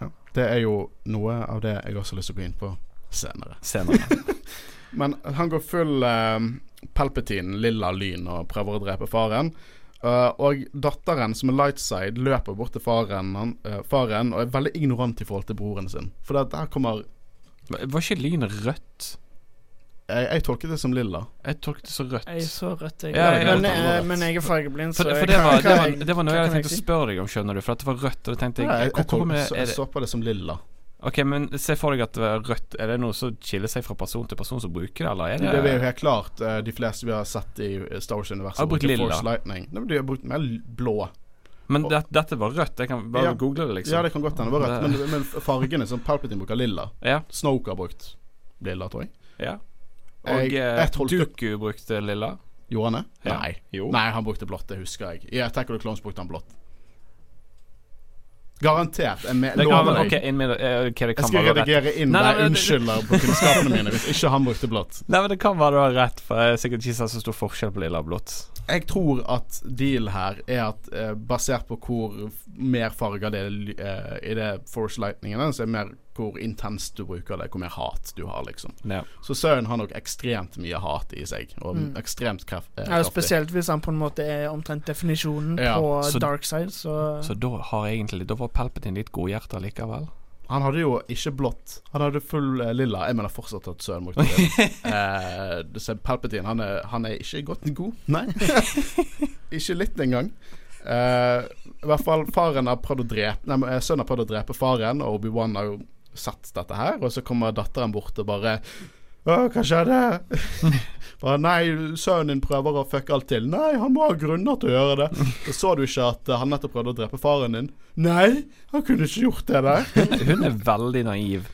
Ja, det er jo noe av det jeg også har lyst til å gå inn på senere. Senere. Men han går full uh, Palpatine, lilla lyn, og prøver å drepe faren. Uh, og datteren, som er lightside, løper bort til faren, han, uh, faren og er veldig ignorant i forhold til broren sin. For det, der kommer Var ikke lynet rødt? Jeg, jeg tolket det som lilla. Jeg tolket det som rødt. Jeg så rødt, jeg. Ja, ja, men, eh, rødt. men jeg er fargeblind, så For, for det, var, det, var, det var noe jeg tenkte å spørre deg om, skjønner du. For at det var rødt, og da tenkte jeg, Ja, jeg, jeg, tol- det, så, jeg så på det som lilla. Ok, men se for deg at det er rødt. Er det noe som skiller seg fra person til person som bruker det, eller er Det, det, er jo helt klart eh, de fleste vi har sett i Star Wars-universet. Har brukt lilla. Force Lightning. Nei, men de har brukt mer blå. Men det, dette var rødt. Jeg kan bare Ja. google det, liksom. Ja, det kan godt hende det var rødt, men, men fargene som Palpatine bruker lilla. Ja, Snoke har brukt lilla, tror jeg. ja. Og Jeg- eh, jeg Dooku brukte lilla. Gjorde han det? Ja. Nei. Jo. Nei, han brukte blått, det husker jeg. I Attack of the Clones brukte han blått. Garantert. Jeg me- Det kan, lover ok, deg. Okay, med det, eh, Jeg skal redigere inn Nei, der unnskylder på kunnskapene mine hvis ikke han brukte blått. Nei, men Det kan være du har rett, for jeg er sikkert ikke så stor forskjell på lilla og blått. jeg tror at deal her er at eh, basert på hvor mer farger det er eh, i det Force Lightningen, så er det mer hvor intenst du bruker det, hvor mer hat du har, liksom. Ja. Så Søren har nok ekstremt mye hat i seg, og Mm. ekstremt kraft, eh, Ja, spesielt hvis han på en måte er omtrent definisjonen Ja, på så- dark side, så, Så da har egentlig Da var Palpatine litt godhjerta likevel. Han hadde jo ikke blått, han hadde full eh, lilla. Jeg mener fortsatt at Søren brukte det. eh, Palpatine, han er, han er ikke godt god. Nei. ikke litt engang. Eh, I hvert fall faren har prøvd å drepe Nei, eh, Sønnen har prøvd å drepe faren, og Obi-Wan har jo sett dette her, og så kommer datteren bort og bare Å, hva skjedde? bare, Nei, sønnen din prøver å fucke alt til. Nei, han må ha grunner til å gjøre det. Og så du ikke at han nettopp prøvde å drepe faren din? Nei, han kunne ikke gjort det der. Hun er veldig naiv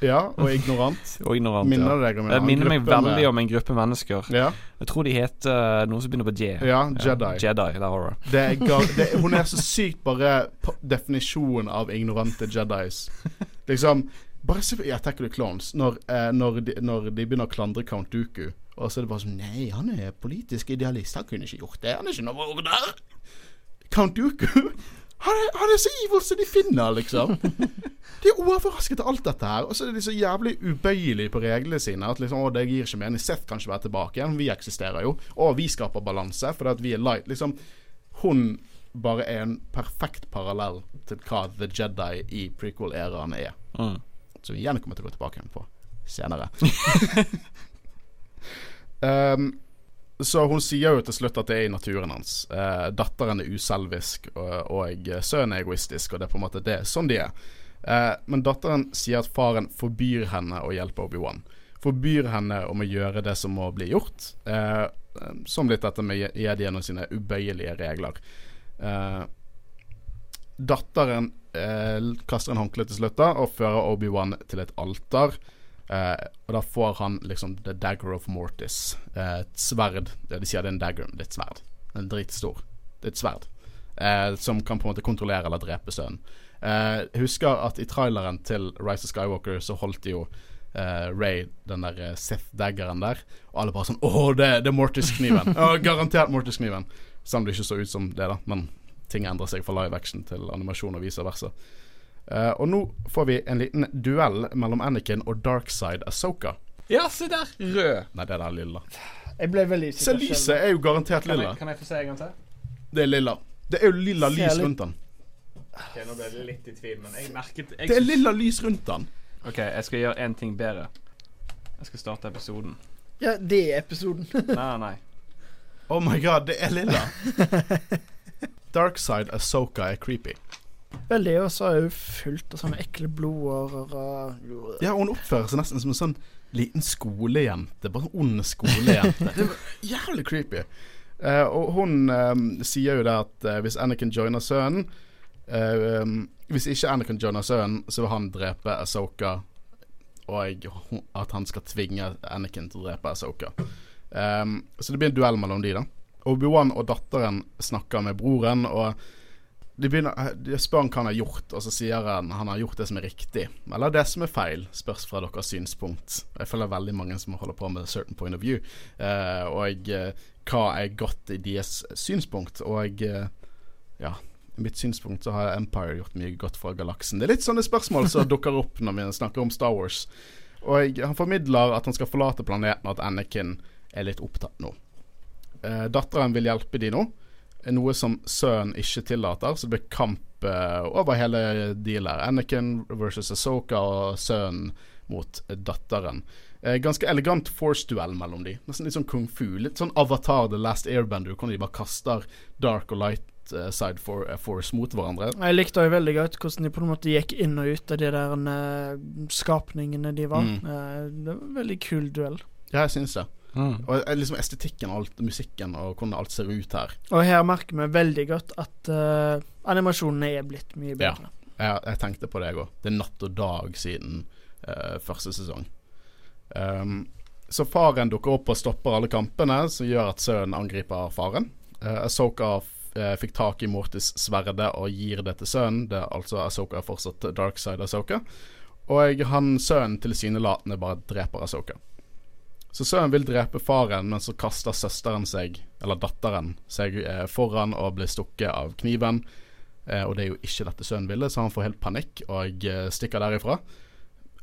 Ja, og ignorant. og ignorant. Minner ja. det deg om en annen minner meg veldig med- om en gruppe mennesker. Ja, Jeg tror de heter noe som begynner på J. ja Jedi. Jedi, der er det. Det er gar det, hun er så sykt bare definisjonen av ignorante Jedis. Liksom Bare se på Jeg Attack of the Clones, når, eh, når, de, når de begynner å klandre Count Dooku, og så er det bare sånn Nei, han er politisk idealist. Han kunne ikke gjort det. Han er ikke noe ordner. Count Dooku han han er så evil som de finner, liksom. De er overrasket av alt dette her. Og så er de så jævlig ubøyelige på reglene sine. At liksom, å, det gir ikke mening. Seth kan ikke være tilbake igjen. Vi eksisterer jo. Og vi skaper balanse fordi at vi er light. Liksom, hun bare er en perfekt parallell til hva The Jedi i prequel-æraen er. Mm. Som vi igjen kommer til å gå tilbake igjen på senere. um, så hun sier jo til slutt at det er i naturen hans. Eh, datteren er uselvisk, og, og sønnen er egoistisk, og det er på en måte det, sånn de er. Eh, men datteren sier at faren forbyr henne å hjelpe Obi-Wan. Forbyr henne om å gjøre det som må bli gjort. Eh, som litt dette med Jedien og sine ubøyelige regler. Eh, datteren eh, kaster en håndkle til slutt da og fører Obi-Wan til et alter. Eh, og da får han liksom The Dagger of Mortis. Eh, et sverd. De sier det er en dagger, men det er et sverd. Den er dritstor. Det er et sverd. Uh, som kan på en måte kontrollere eller drepe sønnen. Uh, husker at i traileren til Rise of Skywalker så holdt de jo Ray den der Sith-daggeren der. Og alle bare sånn Å, det, det er Mortis-kniven! Å, garantert Mortis-kniven! Selv om det ikke så ut som det, da. Men ting endrer seg fra live action til animasjon og vice versa. Eh, og nå får vi en liten duell mellom Anakin og Darkside Asoka. Ja, se der! Rød. Nei, det er den lilla. Jeg ble veldig Se, lyset er jo garantert Kan lilla. jeg, kan jeg få se en gang til? Det er lilla. Det er jo lilla lys litt- rundt den. Ok, Nå ble jeg litt i tvil, men jeg merket jeg Det er lilla lys rundt den. OK, jeg skal gjøre én ting bedre. Jeg skal starte episoden. Ja, det er episoden. Nei, nei. Oh my god, det er lilla. Darkside Asoka er creepy. Veldig, og så er hun fullt av sånne ekle blodårer og Ja, hun oppfører seg nesten som en sånn liten skolejente. Bare en ond skolejente. Det var jævlig creepy. Uh, og hun eh, sier jo det at uh, hvis Anakin joiner sønnen uh, um, Hvis ikke Anakin joiner sønnen, så vil han drepe Asoka. Og at han skal tvinge Anakin til å drepe Asoka. Um, så det blir en duell mellom de, da. Obi-Wan og datteren snakker med broren, og de, begynner, de spør han hva han har gjort, og så sier han han har gjort det som er riktig. Eller det som er feil, spørs fra deres synspunkt. Jeg føler veldig mange som holder på med certain point of view. Eh, og eh, hva er godt i deres synspunkt. Og eh, ja, i mitt synspunkt så har Empire gjort mye godt for galaksen. Det er litt sånne spørsmål som dukker opp når vi snakker om Star Wars. Og han formidler at han skal forlate planeten, og at Anakin er litt opptatt nå. Eh, datteren vil hjelpe de nå, noe som sønnen ikke tillater, så det blir kamp eh, over hele dealet. Anakin versus Asoka og sønnen mot eh, datteren. Eh, ganske elegant force-duell mellom de. Nesten litt sånn kung fu. Litt sånn Avatar The Last Airbender, hvor de bare kaster dark og light eh, side for, uh, force mot hverandre. Jeg likte også veldig godt hvordan de på en måte gikk inn og ut av de der uh, skapningene de var. Mm. Uh, det var en veldig kul duell. Ja, jeg syns det. Mm. Og eh, liksom estetikken og alt, musikken og hvordan alt ser ut her. Og her merker vi veldig godt at uh, animasjonene er blitt mye Ja. bedre. Jeg, jeg tenkte på det, jeg òg. Det er natt og dag siden uh, første sesong. Um, så faren dukker opp og stopper alle kampene, som gjør at sønnen angriper faren. Uh, Asoka uh, fikk tak i Mortis sverde og gir det til sønnen. Det er altså Asoka er fortsatt darkside Asoka. Og han sønnen tilsynelatende bare dreper Asoka. Så sønnen vil drepe faren, men så kaster søsteren seg, eller datteren, seg eh, foran og blir stukket av kniven. Eh, og det er jo ikke dette sønnen ville, så han får helt panikk og eh, stikker derifra.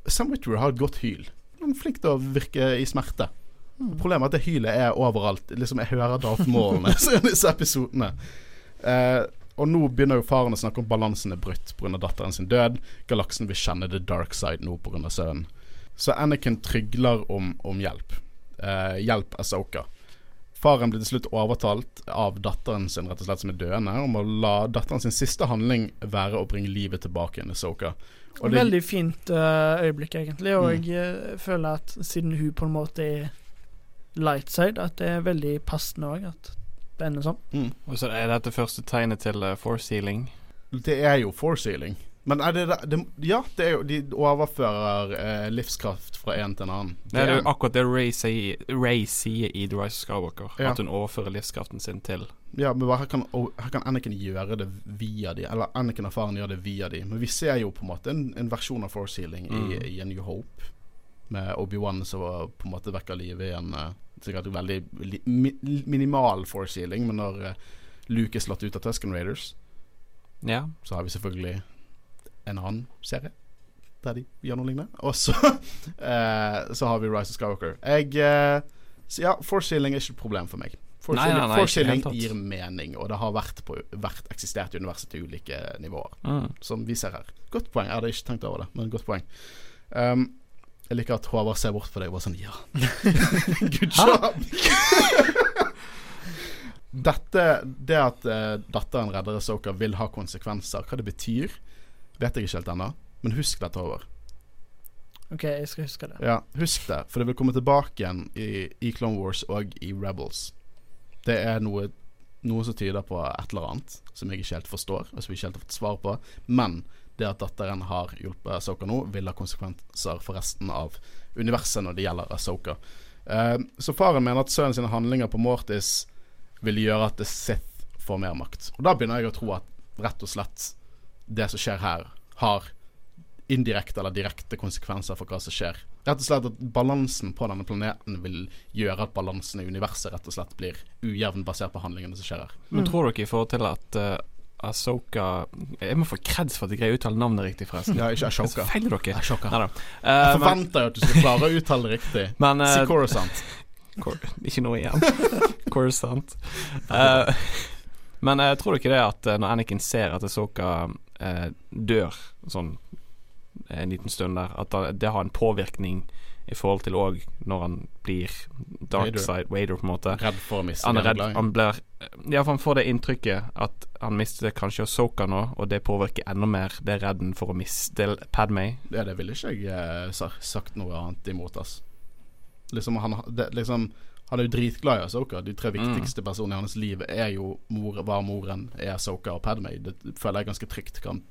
Sam Witwer har et godt hyl. Han er flink til å virke i smerte. Problemet er at det hylet er overalt. Liksom Jeg hører Darth Maulene i disse episodene. Og nå begynner jo faren å snakke om balansen er brutt pga. datteren sin død. Galaksen vil kjenne the dark side nå pga. sønnen. Så Anakin trygler om, om hjelp. Eh, hjelp Asoka. Faren blir til slutt overtalt av datteren sin rett og slett som er døende, om å la datteren sin siste handling være å bringe livet tilbake til Asoka. Og det- Veldig fint eh, øyeblikk, egentlig. Og Mm. jeg eh, føler at siden hun på en måte er light side, at det er veldig passende òg at det ender sånn. mm. Og så er dette første tegnet til uh, force healing. Det er jo forsealing. Men er det, det, ja, det er jo De overfører eh, livskraft fra en til en annen. Det er jo akkurat det Ray sier, Ray sier i The Rise of Skywalker. Ja. At hun overfører livskraften sin til Ja, men her kan, her kan Anakin gjøre det via de Eller Anakin og faren gjør det via de Men vi ser jo på en måte en, en versjon av force healing Mm. i, i A New Hope. Med Obi-Wan som på en måte vekker livet i en Sikkert veldig li, mi, minimal force healing, men når eh, Luke er slått ut av Tusken Raiders, Ja. så har vi selvfølgelig en annen serie der de gjør noe lignende. Og så, eh, så har vi Rise of Skywalker. Jeg eh, så Ja, force er ikke et problem for meg. Tatt. gir mening, og det har vært, på, vært eksistert i universet til ulike nivåer, Mm. som vi ser her. Godt poeng. Jeg hadde ikke tenkt over det, men godt poeng. Um, jeg liker at Håvard ser bort på deg og bare sånn Ja, good job! Dette, det at uh, datteren redder Soka, vil ha konsekvenser. Hva det betyr, vet jeg ikke helt ennå. Men husk dette, over. OK, jeg skal huske det. Ja, husk det, for det vil komme tilbake igjen i, i Clone Wars og i Rebels. Det er noe, noe som tyder på et eller annet som jeg ikke helt forstår, og som vi ikke helt har fått svar på. Men det at datteren har hjulpet Asoka nå, vil ha konsekvenser for resten av universet når det gjelder Asoka. Uh, så faren mener at sønnen sine handlinger på Mortis vil gjøre at The Sith får mer makt. Og da begynner jeg å tro at rett og slett det som skjer her, har indirekte eller direkte konsekvenser for hva som skjer. Rett og slett at balansen på denne planeten vil gjøre at balansen i universet rett og slett blir ujevn basert på handlingene som skjer her. Men Mm. tror dere i forhold til at uh, Asoka Jeg må få kreds for at jeg greier å uttale navnet riktig, forresten. Ja, ikke Ashoka. så Ashoka. dere. Ashoka. Neida. Jeg Eh, forventer jo at du skal klare å uttale det riktig. men Si eh, Coruscant. Cor Ikke noe igjen. Coruscant. Uh, men uh, tror dere det at eh, når Anakin ser at Asoka uh, dør sånn eh, en liten stund der, at det har en påvirkning i forhold til òg når han blir dark side Wader, på en måte. Redd for å miste Han er redd Han blir Ja, for han får det inntrykket at han mister kanskje Soka nå, og det påvirker enda mer det er redden for å miste Padmay. Ja, det ville ikke jeg eh, sagt noe annet imot, ass. Liksom, han, det, liksom, han er jo dritglad i Asoka. De tre Mm. viktigste personene i hans liv er jo mor, var moren, er Asoka og Padmay. Det føler jeg ganske trygt kan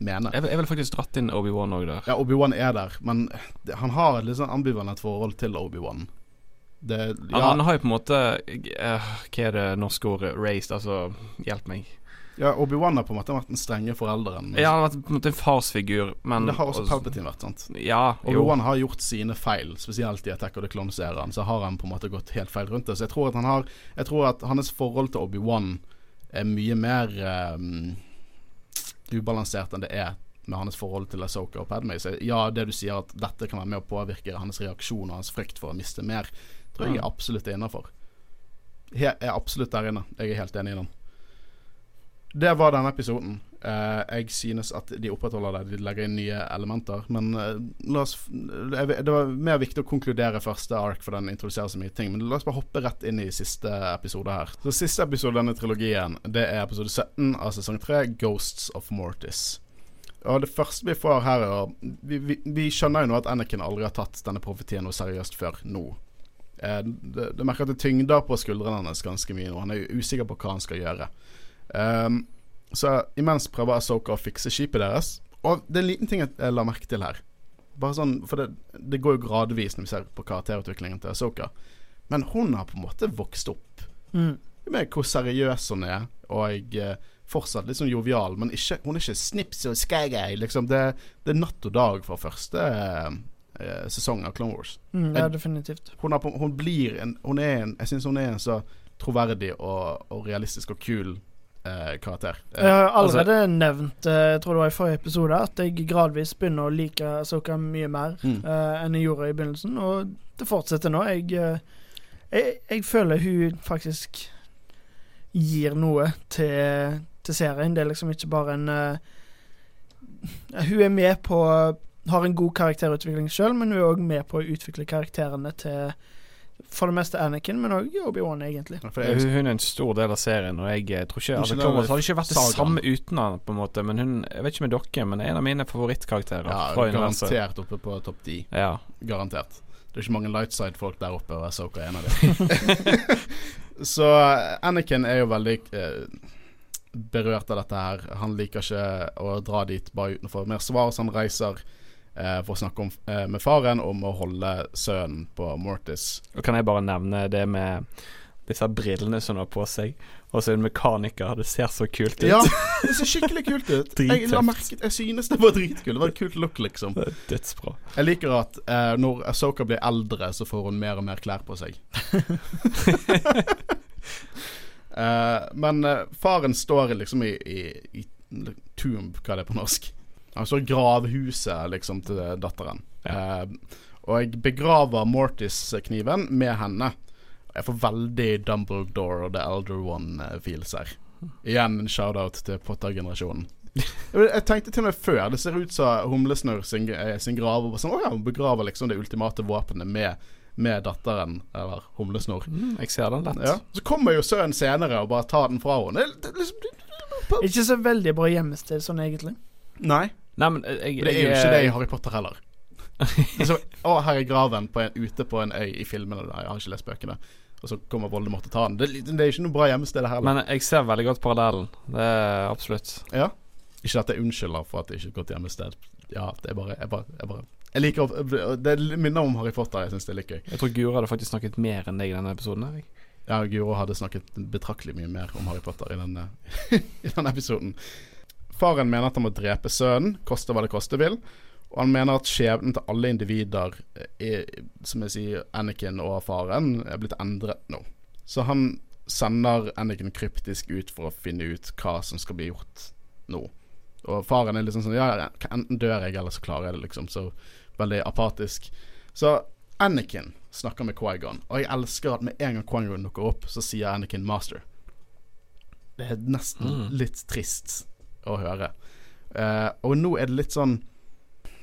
mene. Jeg jeg vil faktisk dratt inn Obi-Wan òg der. Ja, Obi-Wan er der, men han har et litt sånn ambivalent forhold til Obi-Wan. Det Han, ja, han har jo på en måte eh, Hva er det norske ordet? Raised, altså Hjelp meg. Ja, Obi-Wan har på en måte vært den strenge forelderen. Ja, han har vært på en måte en farsfigur, men det har også Palpatine vært, sant. Ja. Obi-Wan har gjort sine feil, spesielt i Attack of the Clones-æraen. Så har han på en måte gått helt feil rundt det. Så jeg tror at han har Jeg tror at hans forhold til Obi-Wan er mye mer um, ubalansert enn det er med hans forhold til Asoka og Padmay. Så ja, det du sier at dette kan være med å påvirke hans reaksjon og hans frykt for å miste mer, tror jeg absolutt er innafor. Jeg er absolutt der inne. Jeg er helt enig i den. Det var denne episoden. Uh, jeg synes at de opprettholder det. De legger inn nye elementer. Men uh, la oss Det var mer viktig å konkludere første ark, for den introduserer så mye ting. Men la oss bare hoppe rett inn i siste episode her. Så Siste episode i denne trilogien Det er episode 17 av sesong 3, 'Ghosts of Mortis'. Og Det første vi får her, er vi, vi, vi skjønner jo nå at Anakin aldri har tatt denne profetien noe seriøst før nå. Uh, det, det merker at det tyngder på skuldrene hans ganske mye nå. Han er jo usikker på hva han skal gjøre. Um, så imens prøver Asoka å fikse skipet deres. Og det er en liten ting jeg, la merke til her. Bare sånn, For det, det går jo gradvis når vi ser på karakterutviklingen til Asoka. Men hun har på en måte vokst opp Mm. med hvor seriøs hun er, og jeg, fortsatt litt sånn jovial, men ikke, hun er ikke snips og skaggy. Liksom. Det, det er natt og dag fra første, eh, sesong av Clone Wars. Mm, ja, definitivt. Hun, på, hun blir en Hun en Jeg syns hun er en så troverdig og, og realistisk og kul eh, karakter. Uh, Jeg har allerede nevnt, uh, jeg tror det var i forrige episode, at jeg gradvis begynner å like Soka mye mer mm. enn jeg gjorde i begynnelsen, og det fortsetter nå. Jeg, jeg, jeg føler hun faktisk gir noe til, til serien. Det er liksom ikke bare en Hun er med på Har en god karakterutvikling sjøl, men hun er òg med på å utvikle karakterene til for det meste Anakin, men òg Obi-Wan, egentlig. For det er Hun er en stor del av serien, og jeg tror ikke altså, Clone Wars hadde ikke vært det samme uten han, på en måte. Men hun Jeg vet ikke med dere, men er en av mine favorittkarakterer ja, fra universet. garantert oppe på topp ti. Ja. Garantert. Det er ikke mange lightside-folk der oppe, og Asoka er en av dem. Så eh, Anakin er jo veldig eh, berørt av dette her. Han liker ikke å dra dit bare utenfor mer svar, så han reiser for å snakke om, eh, med faren om å holde sønnen på Mortis. Og kan jeg bare nevne det med disse brillene som har på seg, og så er det mekaniker. Det ser så kult ut. Ja, det ser skikkelig kult ut. Jeg, la merket, merke, jeg synes det var dritkult. Det var et kult look, liksom. Dødsbra. Jeg liker at eh, når Asoka blir eldre, så får hun mer og mer klær på seg. Eh, men eh, faren står liksom i, i, i tomb, hva det er på norsk? I gravhuset liksom til datteren. Eh, og jeg begraver Mortis-kniven med henne. Jeg får veldig Dumbledore og The Elder One-feels her. Igjen en shout-out til Potter-generasjonen. Jeg tenkte til og med før Det ser ut som Humlesnurr sin, eh, sin grav. Og sånn, å ja, Hun begraver liksom det ultimate våpenet med, med datteren, eller Humlesnurr. Mm, jeg ser den lett. Ja. Så kommer jo sønnen senere og bare tar den fra henne. Det, det, liksom, det, Ikke så veldig bra gjemmested sånn, egentlig. Nei, Nei, men eh, jeg, det er jo ikke det i eh, Harry Potter heller. Så, å, her er graven på en, ute på en øy i filmene. Jeg har ikke lest bøkene. Og så kommer Voldemort og tar den. Det, det er ikke noe bra gjemmested heller. Men jeg ser veldig godt parallellen. Det er absolutt. ja. Ikke at jeg unnskylder for at det ikke er et godt gjemmested. Ja, det er bare Jeg, bare, jeg, bare, jeg liker Det minner om Harry Potter. Jeg syns det er litt gøy. Jeg tror Guro hadde faktisk snakket mer enn deg i denne episoden. her, jeg. Ja, Guro hadde snakket betraktelig mye mer om Harry Potter i denne, i denne episoden. Faren mener at han må drepe sønnen, koste hva det koste vil. Og han mener at skjebnen til alle individer, er, som jeg sier, Anakin og faren, er blitt endret nå. Så han sender Anakin kryptisk ut for å finne ut hva som skal bli gjort nå. Og faren er liksom sånn Ja, enten dør jeg, eller så klarer jeg det, liksom. Så veldig apatisk. Så Anakin snakker med Quaigon, og jeg elsker at med en gang Quaigon dukker opp, så sier Anakin 'master'. Det er nesten Mm. litt trist å høre. Uh, og nå er det litt sånn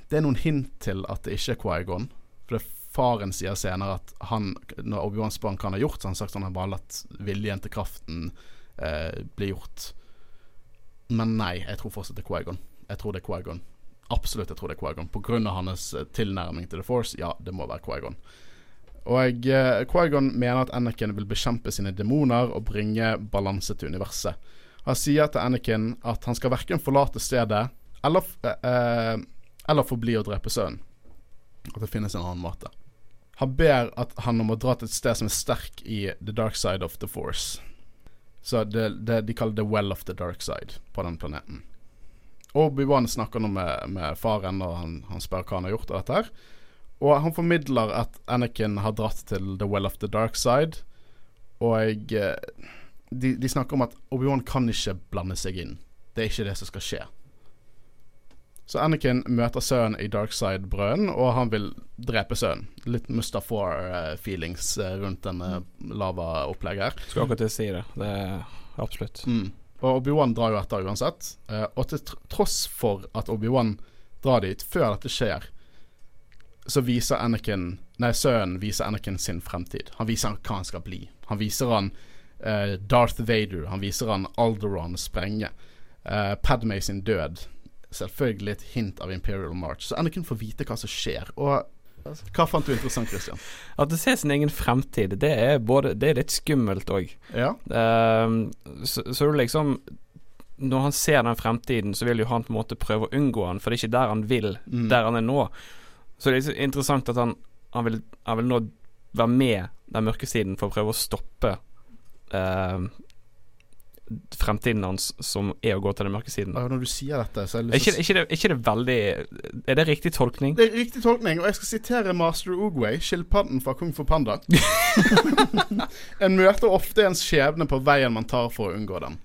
Det er noen hint til at det ikke er Quaigon. For det faren sier senere at han, når Obi-Wan spør hva han har gjort, så har han sagt at han har bare latt viljen til kraften uh, bli gjort. Men nei, jeg tror fortsatt det er Quaigon. Jeg tror det er Quaigon. Absolutt, jeg tror det er Quaigon. På grunn av hans eh, tilnærming til The Force, ja, det må være Quaigon. Og uh, Quaigon mener at Anakin vil bekjempe sine demoner og bringe balanse til universet. Han sier til Anakin at han skal verken forlate stedet eller, eh, eh, eller forbli å drepe sønnen. At det finnes en annen måte. Han ber at han om å dra til et sted som er sterk i the dark side of the force. Så det, det, de kaller det well of the dark side på den planeten. Obi-Wan snakker nå med, med faren, og han, han spør hva han har gjort av dette her. Og han formidler at Anakin har dratt til the well of the dark side. Og eh, de, de snakker om at Obi-Wan kan ikke blande seg inn. Det er ikke det som skal skje. Så Anakin møter sønnen i Darkside-brønnen, og han vil drepe sønnen. Litt Mustafar-feelings rundt denne lavaopplegget her. Skulle akkurat si det. Det er absolutt. Mm. Og Obi-Wan drar jo etter uansett. Eh, og til tross for at Obi-Wan drar dit før dette skjer, så viser Anakin Nei, sønnen viser Anakin sin fremtid. Han viser hva han skal bli. Han viser han eh, Darth Vader. Han viser han Alderon sprenge. Uh, Padme sin død. Selvfølgelig et hint av Imperial March. Så Anakin får vite hva som skjer. Og hva fant du interessant, Christian? At det ser sin egen fremtid, det er, både, det er litt skummelt òg. Ja. så, så du liksom Når han ser den fremtiden, så vil jo han på en måte prøve å unngå han, for det er ikke der han vil, Mm. der han er nå. Så det er interessant at han, han, vil, han vil nå være med den mørke siden for å prøve å stoppe eh, fremtiden hans som er å gå til den mørke siden. Ja, Når du sier dette, så er ikke, ikke, det, ikke det veldig Er det riktig tolkning? Det er riktig tolkning, og jeg skal sitere Master Oogway, skilpadden fra Kung for Panda. en møter ofte ens skjebne på veien man tar for å unngå den.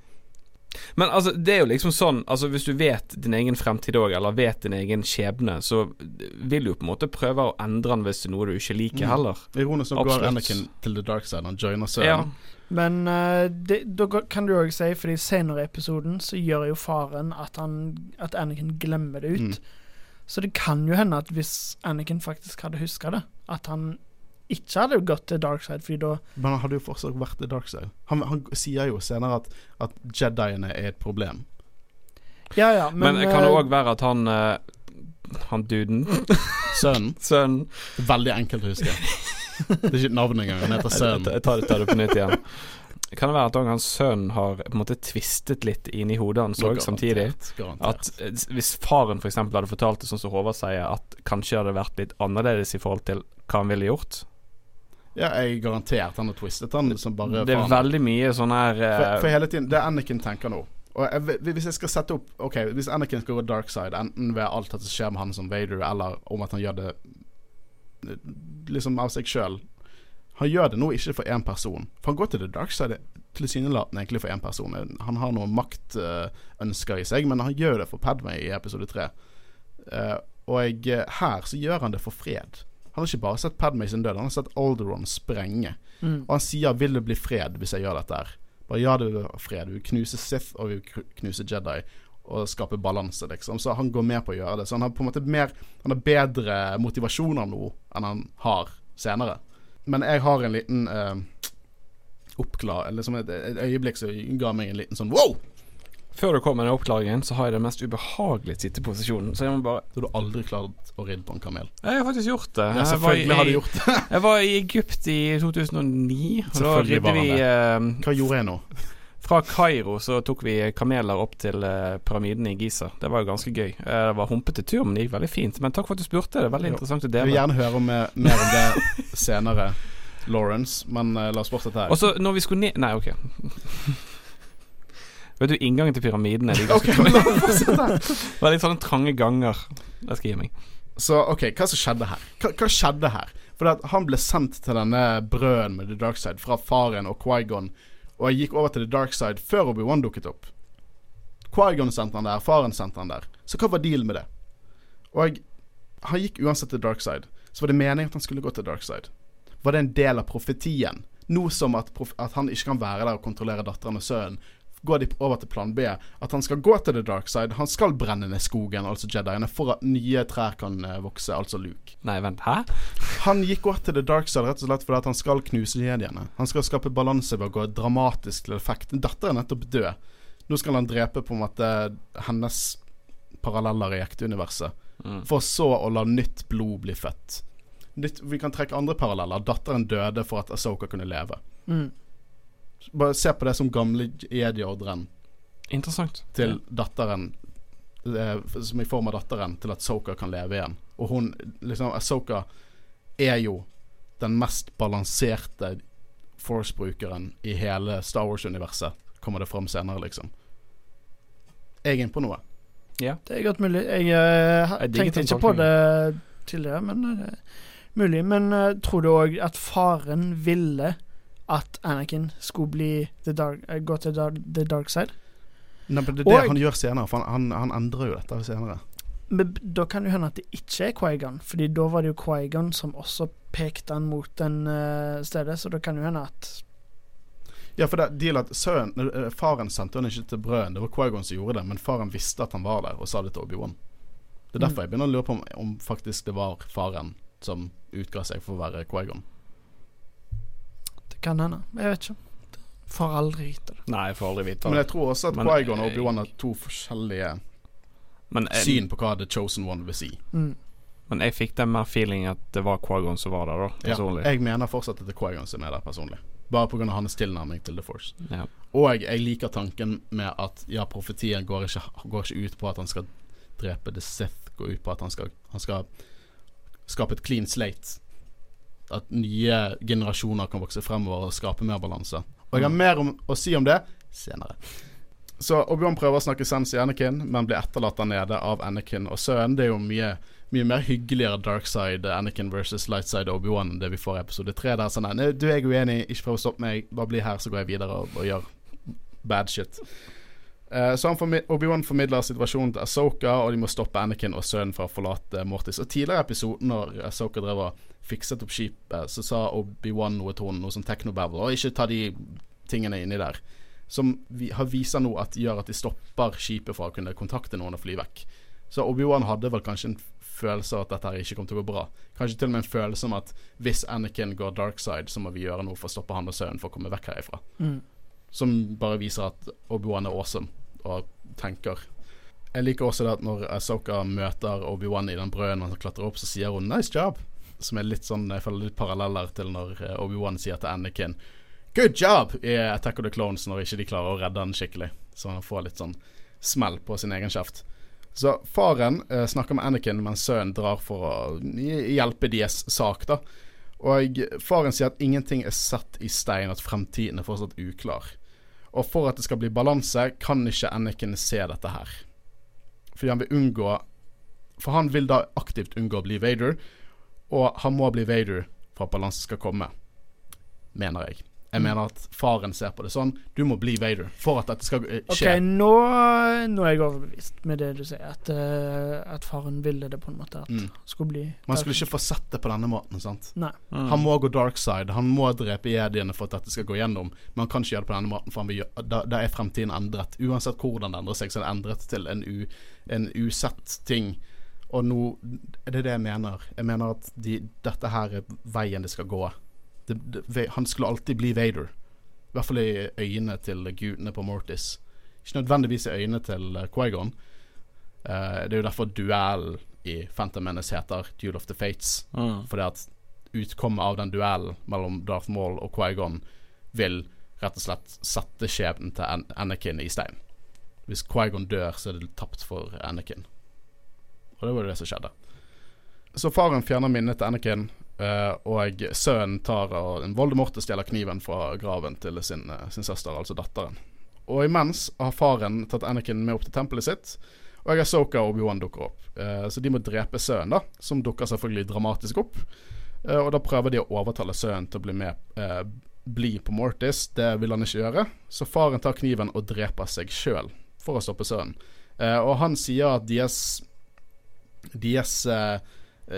Men altså, det er jo liksom sånn Altså Hvis du vet din egen fremtid òg, eller vet din egen skjebne, så vil du på en måte prøve å endre den hvis det er noe du ikke liker, Mm. heller. Ironisk nok går Anakin til the dark side. Han joiner Ja. Men eh, det, da kan du òg si, fordi senere i episoden så gjør jo faren at, han, at Anakin glemmer det ut. Mm. Så det kan jo hende at hvis Anakin faktisk hadde huska det, at han ikke hadde gått til dark side, fordi da Men han hadde jo fortsatt vært til dark side. Han, han sier jo senere at, at Jediene er et problem. Ja ja, Men, men, det kan det eh, òg være at han eh, Han duden, Sønnen. sønnen Veldig enkelt å huske. Det er ikke navnet engang. Han heter Sønn. Jeg, tar tar det på nytt igjen. Kan det være at hans sønn har på en måte tvistet litt inni hodet hans òg, samtidig? Garantert. At eh, hvis faren f.eks. hadde fortalt det sånn som Håvard sier, at kanskje hadde vært litt annerledes i forhold til hva han ville gjort Ja, jeg garanterer garantert han har twistet han liksom bare Det er faen. veldig mye sånn her For, eh, for hele tiden, Det Anakin tenker nå Og jeg, Hvis jeg skal sette opp Ok, hvis Anakin skal gå dark side, enten ved alt det skjer med han som Vader, eller om at han gjør det liksom av seg sjøl Han gjør det nå ikke for én person. For han går til the dark side tilsynelatende egentlig for én person. Han har noen maktønsker i seg, men han gjør det for Padme i episode tre. Eh, og eh, her så gjør han det for fred. Han har ikke bare sett Padme sin død, han har sett Alderon sprenge. mm. Og han sier 'vil det bli fred hvis jeg gjør dette her'? Bare ja, det vil bli fred. Vi vil knuse Sith, og vi vil knuse Jedi. Og skape balanse, liksom. Så han går med på å gjøre det. Så han har på en måte mer Han har bedre motivasjoner nå enn han har senere. Men jeg har en liten eh, oppklar Liksom et, et øyeblikk som ga meg en liten sånn wow! Før du kom med den oppklaringen, så har jeg den mest ubehagelige sitteposisjonen. Så jeg må bare Så du har aldri klart å ridde på en kamel. Jeg har faktisk gjort det. Ja, selvfølgelig har du gjort det. Jeg var i Egypt i 2009. Og da ridde vi eh, Hva gjorde jeg nå? Fra Kairo så tok vi kameler opp til eh, pyramiden i Giza. Det var jo ganske gøy. Eh, det var humpete tur, men det gikk veldig fint. Men takk for at du spurte. Det er veldig Jo. interessant å Jeg vil gjerne høre om, mer om det senere, Lawrence, men eh, la oss fortsette her. Og så når vi skulle ned Nei, ok. Vet du, inngangen til pyramiden er de ganske okay. Veldig sånne trange ganger. Jeg skal gi meg. Så ok, hva som skjedde her? Hva, hva skjedde her? For han ble sendt til denne brøden med The Dark Side fra faren og Quaigon, og jeg gikk over til The Dark Side før Obi-Wan dukket opp. Quaigon sendte han der, faren sendte han der. Så hva var dealen med det? Og han gikk uansett til Dark Side. Så var det meningen at han skulle gå til Dark Side. Var det en del av profetien? Noe som at, at han ikke kan være der og kontrollere datteren og sønnen, går de over til plan B. At han skal gå til the dark side. Han skal brenne ned skogen, altså Jediene, for at nye trær kan eh, vokse, altså Luke. Nei, vent. Hæ? Han gikk godt til the dark side rett og slett fordi at han skal knuse jediene. Han skal skape balanse ved å gå dramatisk til effekt. Datteren er nettopp død. Nå skal han drepe på en måte hennes paralleller i ekteuniverset. Mm. For så å la nytt blod bli født. Nytt, vi kan trekke andre paralleller. Datteren døde for at Asoka kunne leve. Mm. Bare se på det som gamle jedi-ordren Interessant. til datteren eh, Som i form av datteren til at Soka kan leve igjen. Og hun liksom Soka er jo den mest balanserte Force-brukeren i hele Star Wars-universet, kommer det fram senere, liksom. Jeg er inne på noe. Ja. Det er godt mulig. Jeg, uh, Jeg tenkte ikke på det tidligere, men uh, mulig. Men uh, tror du òg at faren ville at Anakin skulle bli the dark, eh, gå til the dark side? Nei, men det er det Og- han gjør senere, for han, han, han endrer jo dette senere. Men da kan det hende at det ikke er Quaigon, Fordi da var det jo Quaigon som også pekte han mot den uh, stedet, så da kan det hende at Ja, for det deal at sønnen, eh, faren sendte han ikke til brøden. Det var Quaigon som gjorde det, men faren visste at han var der, og sa det til Obi-Wan. Det er derfor jeg begynner å lure på om, om faktisk det var faren som utga seg for å være Quaigon. Kan hende. Jeg vet ikke. Får aldri vite det. Nei, jeg får aldri vite det. Men jeg tror også at Quaigon og Obi-Wan har to forskjellige Men, jeg- syn på hva The Chosen One vil si. Mm. men jeg fikk den mer feeling at det var Quaigon som var der, da. Ja, Personlig. jeg mener fortsatt at det er Quaigon som er der personlig. Bare pga. hans tilnærming til The Force. Ja. Og jeg liker tanken med at ja, profetien går ikke, går ikke ut på at han skal drepe The Sith. Går ut på at han skal, han skal skape et clean slate. At nye generasjoner kan vokse fremover og skape mer balanse. Og jeg har mer om, å si om det senere. Så Obi-Wan prøver å snakke sens i Anakin, men blir etterlatt der nede av Anakin og sønnen. Det er jo mye, mye mer hyggeligere dark side Anakin versus light side Obi-Wan enn det vi får i episode tre. Der sånn nei, Du er uenig, ikke prøv å stoppe meg, bare bli her, så går jeg videre og, og gjør bad shit. Eh, så han Obi-Wan formidler situasjonen til Asoka, og de må stoppe Anakin og sønnen fra å forlate Mortis. Og Tidligere i episoden, når Asoka drev og fikset opp skipet, så sa Obi-Wan noe til henne, noe sånn technobabble, og ikke ta de tingene inni der. Som vi, har viser nå at gjør at de stopper skipet fra å kunne kontakte noen og fly vekk. Så Obi-Wan hadde vel kanskje en følelse av at dette her ikke kom til å gå bra. Kanskje til og med en følelse om at hvis Anakin går dark side, så må vi gjøre noe for å stoppe han og sønnen for å komme vekk herifra. Mm. Som bare viser at Obi-Wan er awesome og tenker. Jeg liker også det at når Asoka møter Obi-Wan i den mens han klatrer opp, så sier hun 'nice job'. Som er litt sånn, jeg føler litt paralleller til når eh, Obi-Wan sier til Anakin 'good job' i Attack of the Clones når ikke de klarer å redde han skikkelig. Så han får litt sånn smell på sin egen kjeft. Så faren eh, snakker med Anakin mens sønnen drar for å hjelpe deres sak, da. Og faren sier at ingenting er satt i stein, at fremtiden er fortsatt uklar. Og for at det skal bli balanse, kan ikke Anakin se dette her. Fordi han vil unngå For han vil da aktivt unngå å bli Vader, og han må bli Vader for at balanse skal komme, mener jeg. Jeg Mm. mener at faren ser på det sånn. Du må bli Vader for at dette skal skje. OK, nå, nå er jeg overbevist med det du sier, at, uh, at faren ville det på en måte. At Mm. skulle bli Man skulle ikke få sett det på denne måten. sant? Nei. Mm. Han må gå dark side. Han må drepe jediene for at dette skal gå gjennom. Men han kan ikke gjøre det på denne måten, for han vil gjøre, da, da er fremtiden endret. Uansett hvordan det endrer seg, så er det endret til en, u, en usett ting. Og nå er det det jeg mener. Jeg mener at de, dette her er veien det skal gå. Det, det, han skulle alltid bli Vader. I hvert fall i øynene til gudene på Mortis. Ikke nødvendigvis i øynene til Quaigon. Qui-Gon. Eh, det er jo derfor duellen i Phantom Menace heter Duel of the Fates. Mm. Fordi at utkommet av den duellen mellom Darth Maul og Qui-Gon vil rett og slett sette skjebnen til An Anakin i stein. Hvis Qui-Gon dør, så er det tapt for Anakin. Og det var jo det som skjedde. Så faren fjerner minnet til Anakin, eh, og sønnen tar og Voldemort stjeler kniven fra graven til sin, eh, sin søster, altså datteren. Og imens har faren tatt Anakin med opp til tempelet sitt, og jeg Asoka og Obi-Wan dukker opp. Eh, så de må drepe sønnen, da, som dukker selvfølgelig dramatisk opp. Eh, og da prøver de å overtale sønnen til å bli med eh, Bli på Mortis. Det vil han ikke gjøre, så faren tar kniven og dreper seg sjøl for å stoppe sønnen. Eh, og han sier at deres deres eh,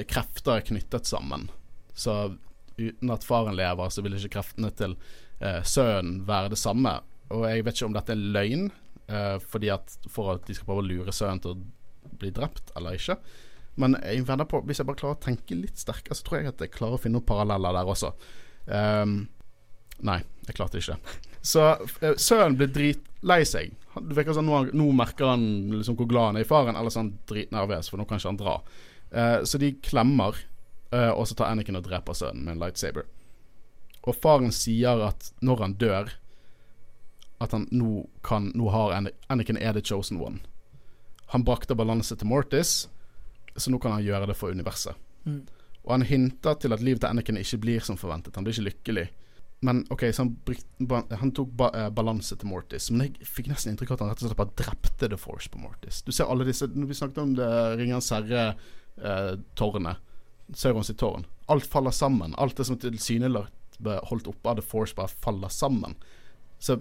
krefter er knyttet sammen. Så uten at faren lever, så vil ikke kreftene til eh, sønnen være det samme. Og jeg vet ikke om dette er løgn, eh, fordi at for at de skal prøve å lure sønnen til å bli drept, eller ikke. Men jeg på, hvis jeg bare klarer å tenke litt sterkere, så tror jeg at jeg klarer å finne noen paralleller der også. Um, nei, jeg klarte ikke. Så eh, sønnen blir dritlei seg. Det virker sånn, nå, nå merker han liksom hvor glad han er i faren, eller så er dritnervøs, for nå kan ikke han dra. Eh, så de klemmer, og så tar Anakin og dreper sønnen med en lightsaber. Og faren sier at når han dør, at han nå kan Nå har Anniken er the chosen one. Han brakte balanse til Mortis, så nå kan han gjøre det for universet. Mm. Og han hinter til at livet til Anakin ikke blir som forventet. Han blir ikke lykkelig. Men ok, så han, brik- han tok ba, eh, balanse til Mortis. Men jeg fikk nesten inntrykk av at han rett og slett bare drepte The Force på Mortis. Du ser alle disse Når vi snakket om det Ringens herre-tårnet, Sauron sitt tårn, alt faller sammen. Alt det som tilsynelatende ble holdt oppe av The Force, bare faller sammen. Så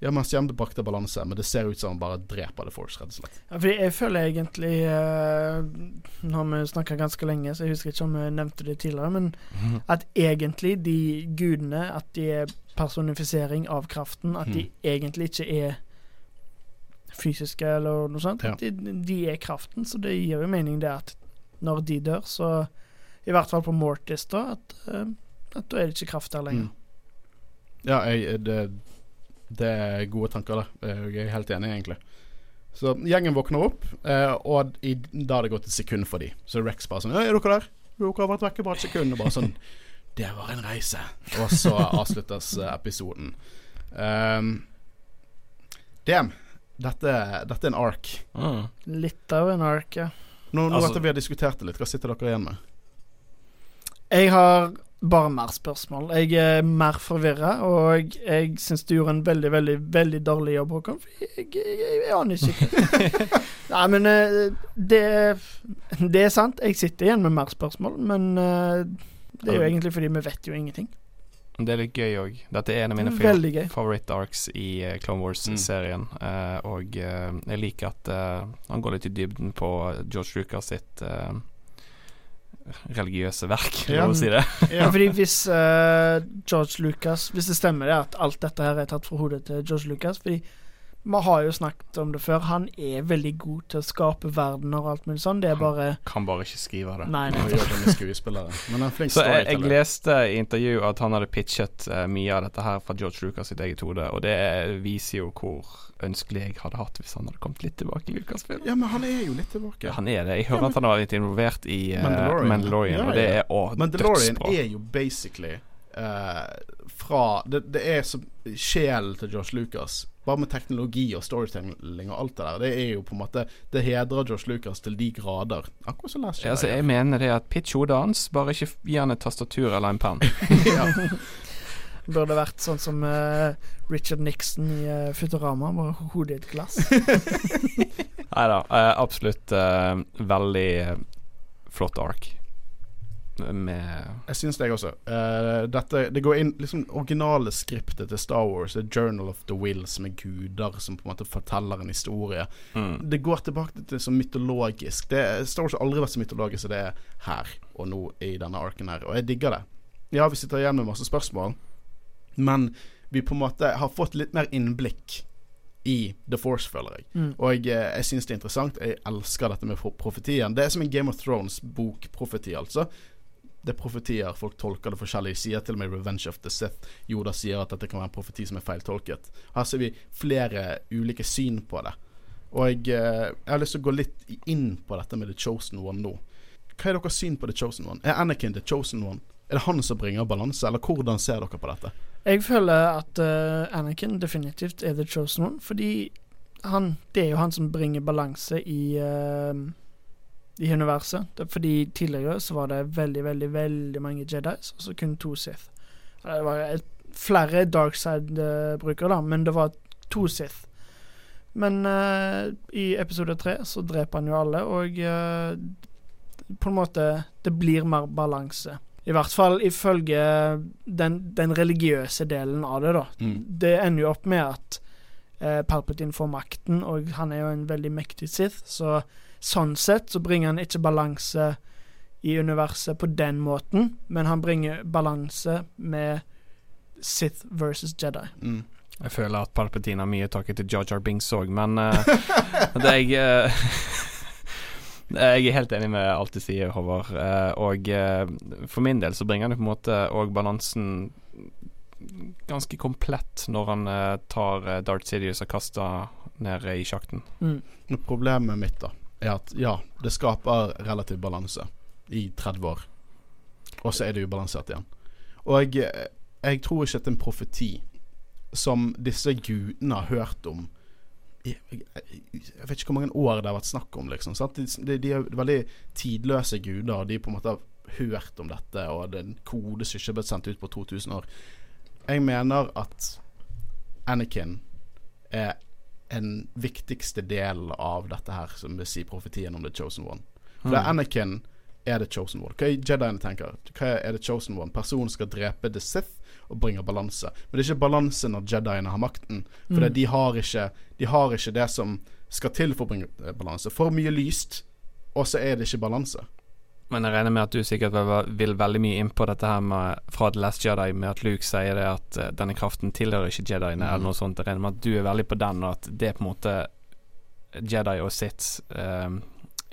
Ja, man kommer tilbake til balanse, men det ser ut som han bare dreper The Force, rett og slett. Ja, fordi jeg føler egentlig uh, Nå har vi snakka ganske lenge, så jeg husker ikke om vi nevnte det tidligere, men at egentlig de gudene At de er personifisering av kraften. At de egentlig ikke er fysiske eller noe sånt. Ja. De, de er kraften, så det gir jo mening det at når de dør, så I hvert fall på Mortis, da, at, eh, at da er det ikke kraft der lenger. Mm. Ja, jeg, det, det er gode tanker, det. Jeg er helt enig, egentlig. Så gjengen våkner opp, eh, og i, da har det gått et sekund for dem. Så Rex bare sånn 'Er dere der?' 'Dere har vært vekke bare et sekund.' Og bare sånn 'Det var en reise.' Og så avsluttes eh, episoden. Um, damn. Dette, dette er en ark. Mm. Litt av en ark, ja. Nå, nå Altså- etter vi har diskutert det litt, hva sitter dere igjen med? Jeg har Bare mer spørsmål. Jeg er mer forvirra, og jeg syns du gjorde en veldig, veldig veldig dårlig jobb, Håkon. For jeg, jeg, jeg, jeg aner ikke. Nei, men eh, det, det er sant. Jeg sitter igjen med mer spørsmål, men eh, det er jo egentlig fordi vi vet jo ingenting. Det er litt gøy òg. Dette er en av mine favoritt-arcs i eh, Clone Wars-serien. Eh, og uh, jeg liker at uh, han går litt i dybden på George Lucas sitt religiøse verk, Ja. å si det. Ja, fordi hvis George Lucas Hvis det stemmer det at alt dette her er tatt fra hodet til George Lucas Fordi vi har jo snakket om det før, han er veldig god til å skape verdener og alt mulig sånn. Det er bare Kan bare ikke skrive det. Nei, nei. gjør det med. Men flink Så jeg, jeg leste i intervju at han hadde pitchet uh, mye av dette her fra George Lucas sitt eget hode, og det viser jo hvor ønskelig jeg hadde hatt hvis han hadde kommet litt tilbake i Lucas-film. Ja, men han er jo litt tilbake. Han er det. Jeg hører Ja, men- at han har vært involvert i uh, Mandalorian. Mandalorian, Ja, og det er å, Mandalorian er jo basically uh, fra det, det er som sjelen til George Lucas. Bare med teknologi og storytelling og alt det der. Det er jo på en måte Det hedrer Josh Lucas til de grader. Akkurat som Last Ja, altså, jeg mener det at pitch hodet hans, bare ikke gi han et tastatur eller en penn. ja. Burde vært sånn som uh, Richard Nixon i uh, Futurama, med hodet i et glass. Nei da, uh, absolutt eh, veldig eh, flott ark. Med Jeg syns det, jeg også. Uh, dette, det går inn liksom originale skriptet til Star Wars, The Journal of the Wills, med guder som på en måte forteller en historie. mm. Det går tilbake til det som mytologisk. Det, Star Wars har aldri vært så mytologisk som det er her og nå i denne arken her, og jeg digger det. Ja, vi sitter igjen med masse spørsmål, men vi på en måte har fått litt mer innblikk i The Force, føler jeg. Mm. Og jeg, eh, jeg syns det er interessant. Jeg elsker dette med profetien. Det er som en Game of Thrones-bokprofeti, altså. Det er profetier, folk tolker det forskjellig. Sier til og med 'Revenge of the Sith'. Yoda sier at dette kan være en profeti som er feiltolket. Her ser vi flere ulike syn på det. Og jeg, eh, jeg har lyst til å gå litt inn på dette med The Chosen One nå. Hva er deres syn på The Chosen One? Er Anakin The Chosen One? Er det han som bringer balanse, eller hvordan ser dere på dette? Jeg føler at uh, Anakin definitivt er the chosen one, fordi han, det er jo han som bringer balanse i eh, i universet. Det, er fordi tidligere så var det veldig, veldig veldig mange Jedis, og så kun to Sith. Det var et, flere Darkside-brukere, da, men det var to Sith. Men uh, i episode tre så dreper han jo alle, og uh, på en måte Det blir mer balanse. I hvert fall ifølge den, den religiøse delen av det, da. Mm. Det ender jo opp med at uh, Palpatine får makten, og han er jo en veldig mektig Sith, så sånn sett så bringer han ikke balanse i universet på den måten, men han bringer balanse med Sith versus Jedi. Mm. Jeg føler at Palpatine har mye takket til Jar Jar Binks òg, men uh, det jeg uh, Jeg er helt enig med alt du sier, Håvard. Uh, og for min del så bringer han på en måte òg balansen ganske komplett når han tar Darth Sidious og kaster ned i sjakten. Mm. Problemet mitt da er at ja, det skaper relativ balanse i 30 år. Og så er det ubalansert igjen. Og jeg, jeg tror ikke at en profeti som disse gudene har hørt om jeg, jeg, jeg vet ikke hvor mange år det har vært snakk om, liksom. De, de, er veldig tidløse guder, og de på en måte har hørt om dette, og det er en kode som ikke blitt sendt ut på 2000 år. Jeg mener at Anakin er en viktigste del av dette her, som vil si profetien om The Chosen One. For det er Anakin er The Chosen One. Hva er Jediene tenker? Hva er The Chosen One? Personen skal drepe The Sith og bringe balanse. Men det er ikke balanse når Jediene har makten. For Mm. de, har ikke, de har ikke det som skal til for å bringe eh, balanse. For mye lyst, og så er det ikke balanse. Men jeg regner med at du sikkert vil, veldig mye inn på dette her med fra The Last Jedi, med at Luke sier det at eh, denne kraften tilhører ikke Jediene, mm. eller noe sånt. Jeg regner med at du er veldig på den, og at det på en måte Jedi og Sith eh,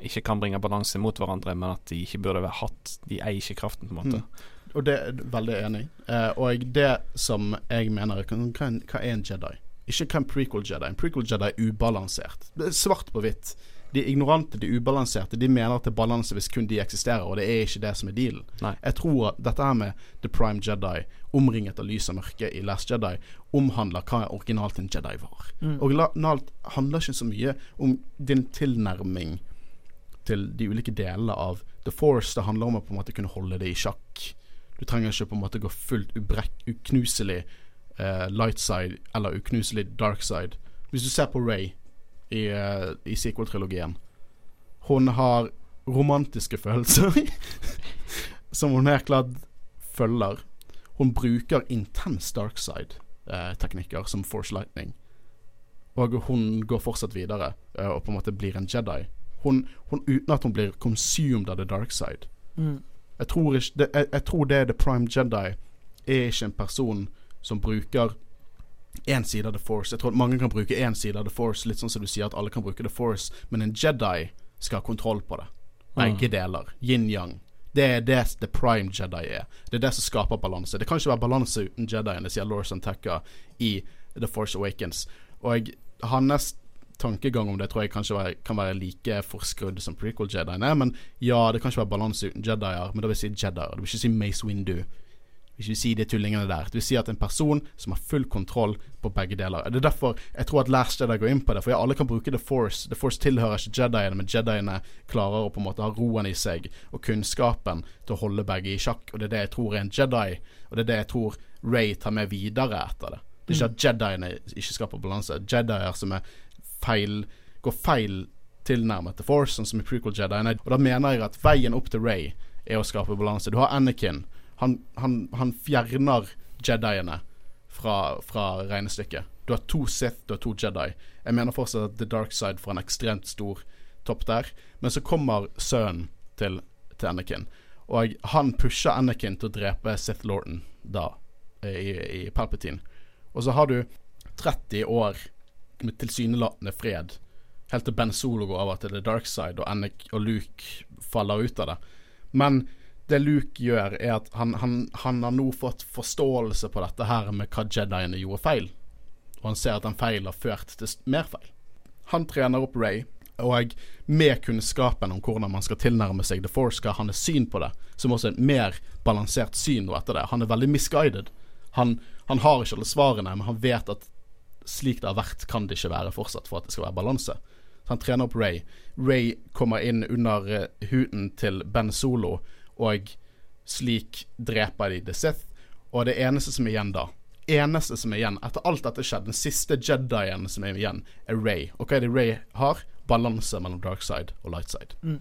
ikke kan bringe balanse mot hverandre, men at de ikke burde være hatt De eier ikke kraften, på en måte. Mm. Og det er veldig enig. Eh, og det som jeg mener er, hva, hva er en Jedi? Ikke hva en prequel Jedi. En prequel Jedi er ubalansert. Det er svart på hvitt. De ignorante, de ubalanserte, de mener at det er balanse hvis kun de eksisterer, og det er ikke det som er dealen. Nei. Jeg tror at dette her med The Prime Jedi, omringet av lys og mørke i Last Jedi, omhandler hva originalt en Jedi var. Mm. Originalt handler ikke så mye om din tilnærming til de ulike delene av The Force. Det handler om å på en måte kunne holde det i sjakk. Du trenger ikke på en måte gå fullt ubrekk, uknuselig uh, light side eller uknuselig dark side. Hvis du ser på Ray i, eh, i sequel-trilogien Hun har romantiske følelser som hun helt klart følger. Hun bruker intens dark side-teknikker som Force Lightning. Og hun går fortsatt videre eh, og på en måte blir en Jedi. Hun, hun Uten at hun blir consumed av the dark side. Mm. Jeg tror, ikke, det, jeg, jeg tror det er The Prime Jedi er ikke en person som bruker én side av The Force. Jeg tror at mange kan bruke én side av The Force, litt sånn som du sier at alle kan bruke The Force, men en Jedi skal ha kontroll på det. Begge deler. Yin-yang. Det er det The Prime Jedi er. Det er det som skaper balanse. Det kan ikke være balanse uten Jediene, sier Lawson Tekka i The Force Awakens. Og hans tankegang om det tror jeg kanskje være, kan være like forskrudd som prequel-Jediene. Men ja, det kan ikke være balanse uten Jedier, men da vil jeg si Jedier. Det vil ikke si Mace Windu. Det vi sier de tullingene der. Det vil si at en person som har full kontroll på begge deler. Det er derfor jeg tror at Last Jedi går inn på det. For ja, alle kan bruke The Force. The Force tilhører ikke Jediene, men Jediene klarer å på en måte ha roen i seg og kunnskapen til å holde begge i sjakk. Og det er det jeg tror er en Jedi, og det er det jeg tror Ray tar med videre etter det. Det er ikke at Jediene ikke skaper balanse. Jedier som er feil går feil tilnærmet til Force, sånn som i prequel Jediene. Og da mener jeg at veien opp til Ray er å skape balanse. Du har Anakin. Han, han, han fjerner Jediene fra, fra regnestykket. Du har to Sith, du har to Jedi. Jeg mener fortsatt at The Dark Side får en ekstremt stor topp der. Men så kommer sønnen til, til Anakin, og han pusher Anakin til å drepe Sith Lorden da, i, i Palpatine. Og så har du 30 år med tilsynelatende fred, helt til Ben Solo går over til The Dark Side, og, Anakin og Luke faller ut av det. Men det Luke gjør, er at han, han, han har nå fått forståelse på dette her med hva Jediene gjorde feil. Og han ser at den feilen har ført til mer feil. Han trener opp Ray, og med kunnskapen om hvordan man skal tilnærme seg The Force, skal han ha syn på det, som også er et mer balansert syn nå etter det. Han er veldig misguided. Han, han har ikke alle svarene, men han vet at slik det har vært, kan det ikke være fortsatt for at det skal være balanse. Så han trener opp Ray. Ray kommer inn under uh, huden til Ben Solo, og slik dreper de The Sith. Og det eneste som er igjen da, eneste som er igjen etter alt dette skjedde, den siste Jedien som er igjen, er Ray. Og hva er det Ray har? Balanse mellom dark side og light side. Mm.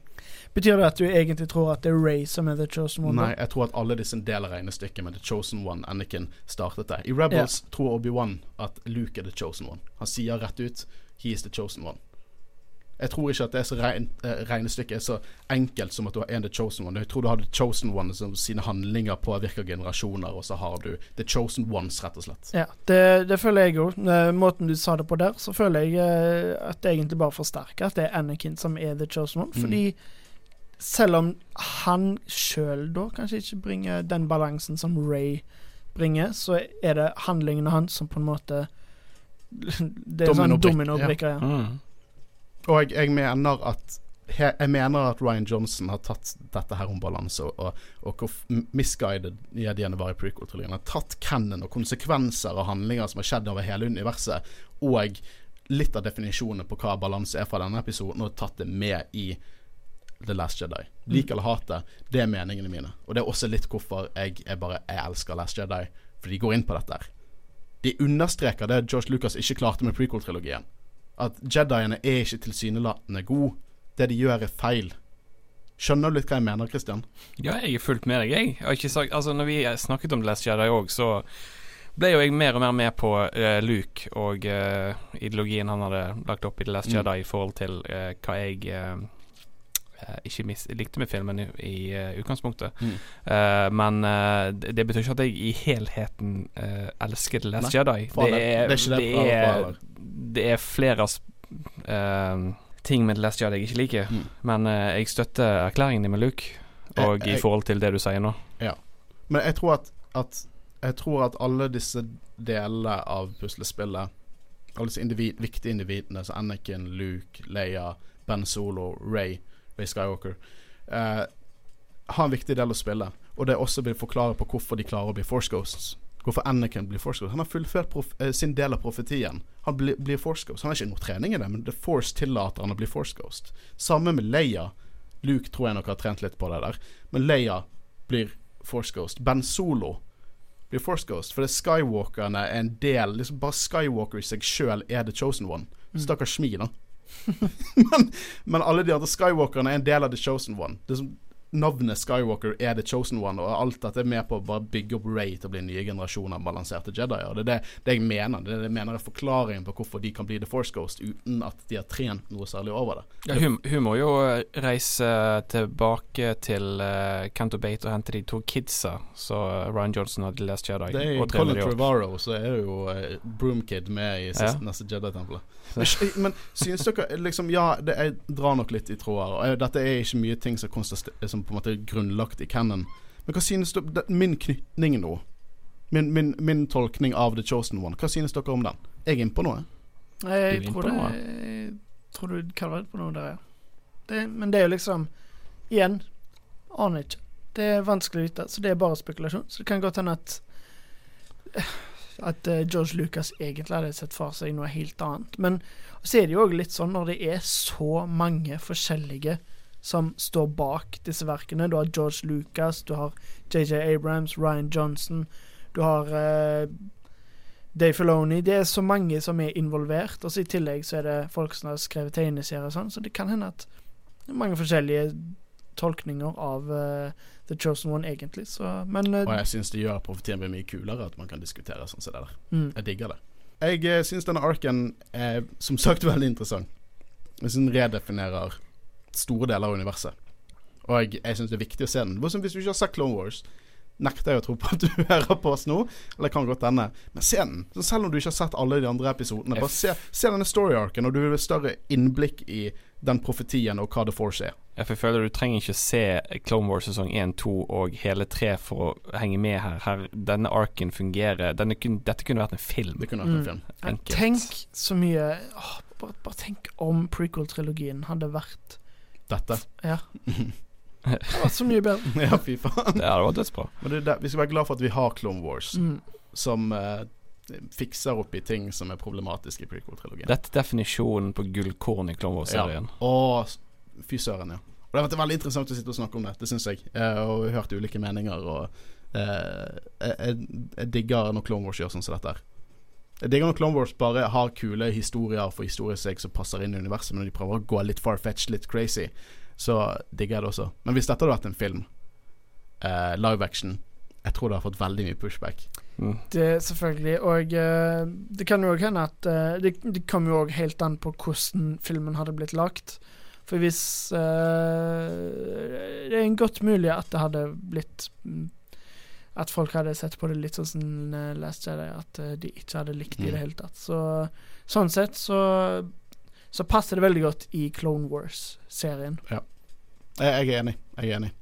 Betyr det at du egentlig tror at det er Ray som er the chosen one? Nei, jeg tror at alle disse deler regnestykket med the chosen one Anakin startet det. I Rebels yeah. tror Obi-Wan at Luke er the chosen one. Han sier rett ut 'he is the chosen one'. Jeg tror ikke at det er så regn, eh, regnestykket er så enkelt som at du har en The Chosen One. Jeg tror du har The Chosen One som sine handlinger påvirker generasjoner, og så har du The Chosen Ones, rett og slett. Ja, det, det føler jeg jo. Måten du sa det på der, så føler jeg eh, at det egentlig bare forsterker at det er Anakin som er The Chosen One. Fordi mm. selv om han sjøl da kanskje ikke bringer den balansen som Ray bringer, så er det handlingene hans som på en måte Det er sånn dominobrikker, ja. Mm. Og jeg mener at jeg mener at Ryan Johnson har tatt dette her om balanse, og, og, hvor misguided jediene var i prequel-trilogien. Har tatt canon og konsekvenser av handlinger som har skjedd over hele universet, og litt av definisjonen på hva balanse er fra denne episoden, og tatt det med i The Last Jedi. Lik eller hate, det er meningene mine. Og det er også litt hvorfor jeg, jeg bare jeg elsker Last Jedi, for de går inn på dette her. De understreker det George Lucas ikke klarte med prequel-trilogien at Jediene er ikke tilsynelatende gode. Det de gjør, er feil. Skjønner du litt hva jeg mener, Christian? Ja, jeg er fullt med deg, jeg. jeg sagt, altså, når vi snakket om The Last Jedi òg, så ble jo jeg mer og mer med på uh, Luke og uh, ideologien han hadde lagt opp i The Last mm. Jedi i forhold til uh, hva jeg ikke mis likte med filmen i, i utgangspunktet. Mm. men det, det, betyr ikke at jeg i helheten elsker The Last Nei, Jedi. Det er, det, er, det, er, det er flere uh, ting med The Last Jedi jeg ikke liker, mm. men uh, jeg støtter erklæringen din med Luke, og jeg, jeg, i forhold til det du sier nå. Ja. Men jeg tror at, at jeg tror at alle disse delene av puslespillet, alle disse individ, viktige individene som Anakin, Luke, Leia, Ben Solo, Ray, Ray Skywalker, uh, har en viktig del å spille. Og det også vil forklare på hvorfor de klarer å bli Force Ghosts hvorfor Anakin blir Force Ghost. Han har fullført eh, sin del av profetien. Han blir, blir Force Ghost. Han har ikke noe trening i det, men The Force tillater han å bli Force Ghost. Samme med Leia. Luke tror jeg nok har trent litt på det der, men Leia blir Force Ghost. Ben Solo blir Force Ghost. For det er Skywalkerne er en del liksom Bare Skywalker i seg sjøl er The Chosen One. Stakkars Shmi, da. men, men alle de andre Skywalkerne er en del av The Chosen One. Det er som Navnet Skywalker er The Chosen One, og alt dette er med på å bare bygge opp Ray til å bli nye generasjoner balanserte Jedier. Det er det, det jeg mener. Det er det jeg mener er forklaringen på hvorfor de kan bli The Force Ghost uten at de har trent noe særlig over det. Ja, hun, hun må jo reise tilbake til uh, Canto Bate og hente de to kidsa så Ryan Johnson hadde lest Jedi. Det er Colin Trevorrow, så er jo uh, Broomkid med i siste, Ja. neste Jedi-tempelet. Men, men synes dere liksom Ja, det, jeg drar nok litt i tråder. Dette er ikke mye ting som, som på en måte er grunnlagt i canon. Men hva synes dere Min knytning nå, min, min, min tolkning av The Chosen One, hva synes dere om den? Er jeg inne på noe? Jeg Du er tror, det, jeg tror du kan være inne på noe der, ja. Det, men det er jo liksom Igjen, aner ikke. Det er vanskelig å vite, så det er bare spekulasjon. Så det kan godt hende at At eh, George Lucas egentlig hadde sett for seg noe helt annet. Men så er det jo òg litt sånn når det er så mange forskjellige som står bak disse verkene. Du har George Lucas, du har JJ Abrams, Ryan Johnson, du har eh, Dave Filoni. Det er så mange som er involvert. Og så i tillegg så er det folk som har skrevet tegneserier og sånn, så det kan hende at det er mange forskjellige tolkninger av uh, The Chosen One, egentlig. Så, men uh, Og jeg syns det gjør profetien mye kulere at man kan diskutere sånn som det der. mm, Jeg digger det. Jeg uh, syns denne arken er som sagt veldig interessant. Hvis den redefinerer store deler av universet. Og jeg, jeg syns det er viktig å se den. Det var som Hvis du ikke har sett Clone Wars, nekter jeg å tro på at du hører på oss nå. Eller kan godt denne. Men se den. Så selv om du ikke har sett alle de andre episodene, bare se, se denne story-arken, og du vil ha større innblikk i den profetien og hva The Force er. Ja, for jeg føler du trenger ikke se Clone Wars sesong 1, 2 og hele 3 for å henge med her. her denne arken fungerer denne Dette kunne vært en film. Det kunne vært en Mm. film. Enkelt. tenk så mye åh, bare, bare tenk om prequel-trilogien hadde vært Dette. Ja. Det hadde vært så mye bedre. ja, fy faen. Det hadde vært dødsbra. Men det det, vi skal være glad for at vi har Clone Wars, Mm. som eh, fikser opp i ting som er problematiske i prequel-trilogien. Dette er definisjonen på gullkorn i Clone Wars-serien. Ja. Å, fy søren, ja. Og Det har vært veldig interessant å sitte og snakke om det, det syns jeg. Eh, og vi har hørt ulike meninger. Og eh, jeg, jeg, jeg digger når Clone Wars gjør sånn som dette her. Digger når Clone Wars bare har kule historier for historiens seg som passer inn i universet, men når de prøver å gå litt far-fetched, litt crazy, så digger jeg det også. Men hvis dette hadde vært en film, eh, live action, jeg tror det har fått veldig mye pushback. Mm. Det selvfølgelig. Og uh, det kan jo òg hende at uh, det, det kommer jo òg helt an på hvordan filmen hadde blitt lagt. For hvis uh, Det er en godt mulig at det hadde blitt mm, At folk hadde sett på det litt sånn som eh, Last Jedi, at eh, de ikke hadde likt det i Mm. det hele tatt. Så sånn sett så så passer det veldig godt i Clone Wars-serien. Ja. jeg er enig. Jeg er enig.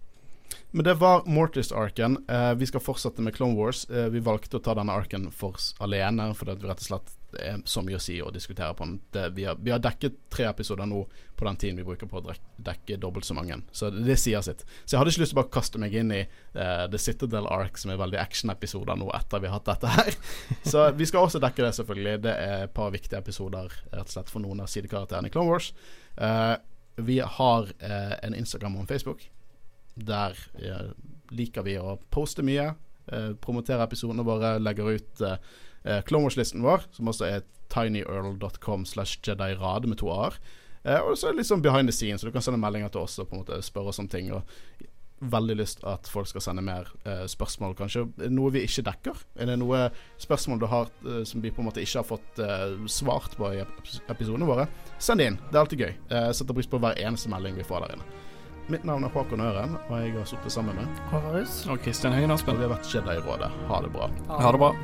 Men det var Mortis-arken. Eh, vi skal fortsette med Clone Wars. Eh, vi valgte å ta denne arken for alene, fordi vi rett og slett det er så mye å si og diskutere på. Det, vi, har, vi har dekket tre episoder nå på den tiden vi bruker på å dekke dobbelt så mange. Så det, det sier sitt. Så jeg hadde ikke lyst til å bare kaste meg inn i uh, The Citadel Arc, som er veldig action-episoder nå etter vi har hatt dette her. Så vi skal også dekke det, selvfølgelig. Det er et par viktige episoder rett og slett for noen av sidekarakterene i Clone Wars. Uh, vi har uh, en Instagram og en Facebook. Der liker vi å poste mye. Promotere episodene våre. Legger ut eh, Clone Wars-listen vår, som også er tinyearl.com slash jedirad med to a-er. Eh, og så er det litt sånn behind the scenes, så du kan sende meldinger til oss og på en måte spørre oss om ting. Og veldig lyst at folk skal sende mer eh, spørsmål, kanskje. Noe vi ikke dekker? Er det noe spørsmål du har eh, som vi på en måte ikke har fått eh, svart på i ep- episodene våre? Send det inn. Det er alltid gøy. Eh, setter pris på hver eneste melding vi får der inne. Mitt navn er Håkon Øren, og jeg har sittet sammen med Horus. Og Kristian Høyen Og Aspen. vi har vært Jedi-rådet. Ha det bra. Ha det bra.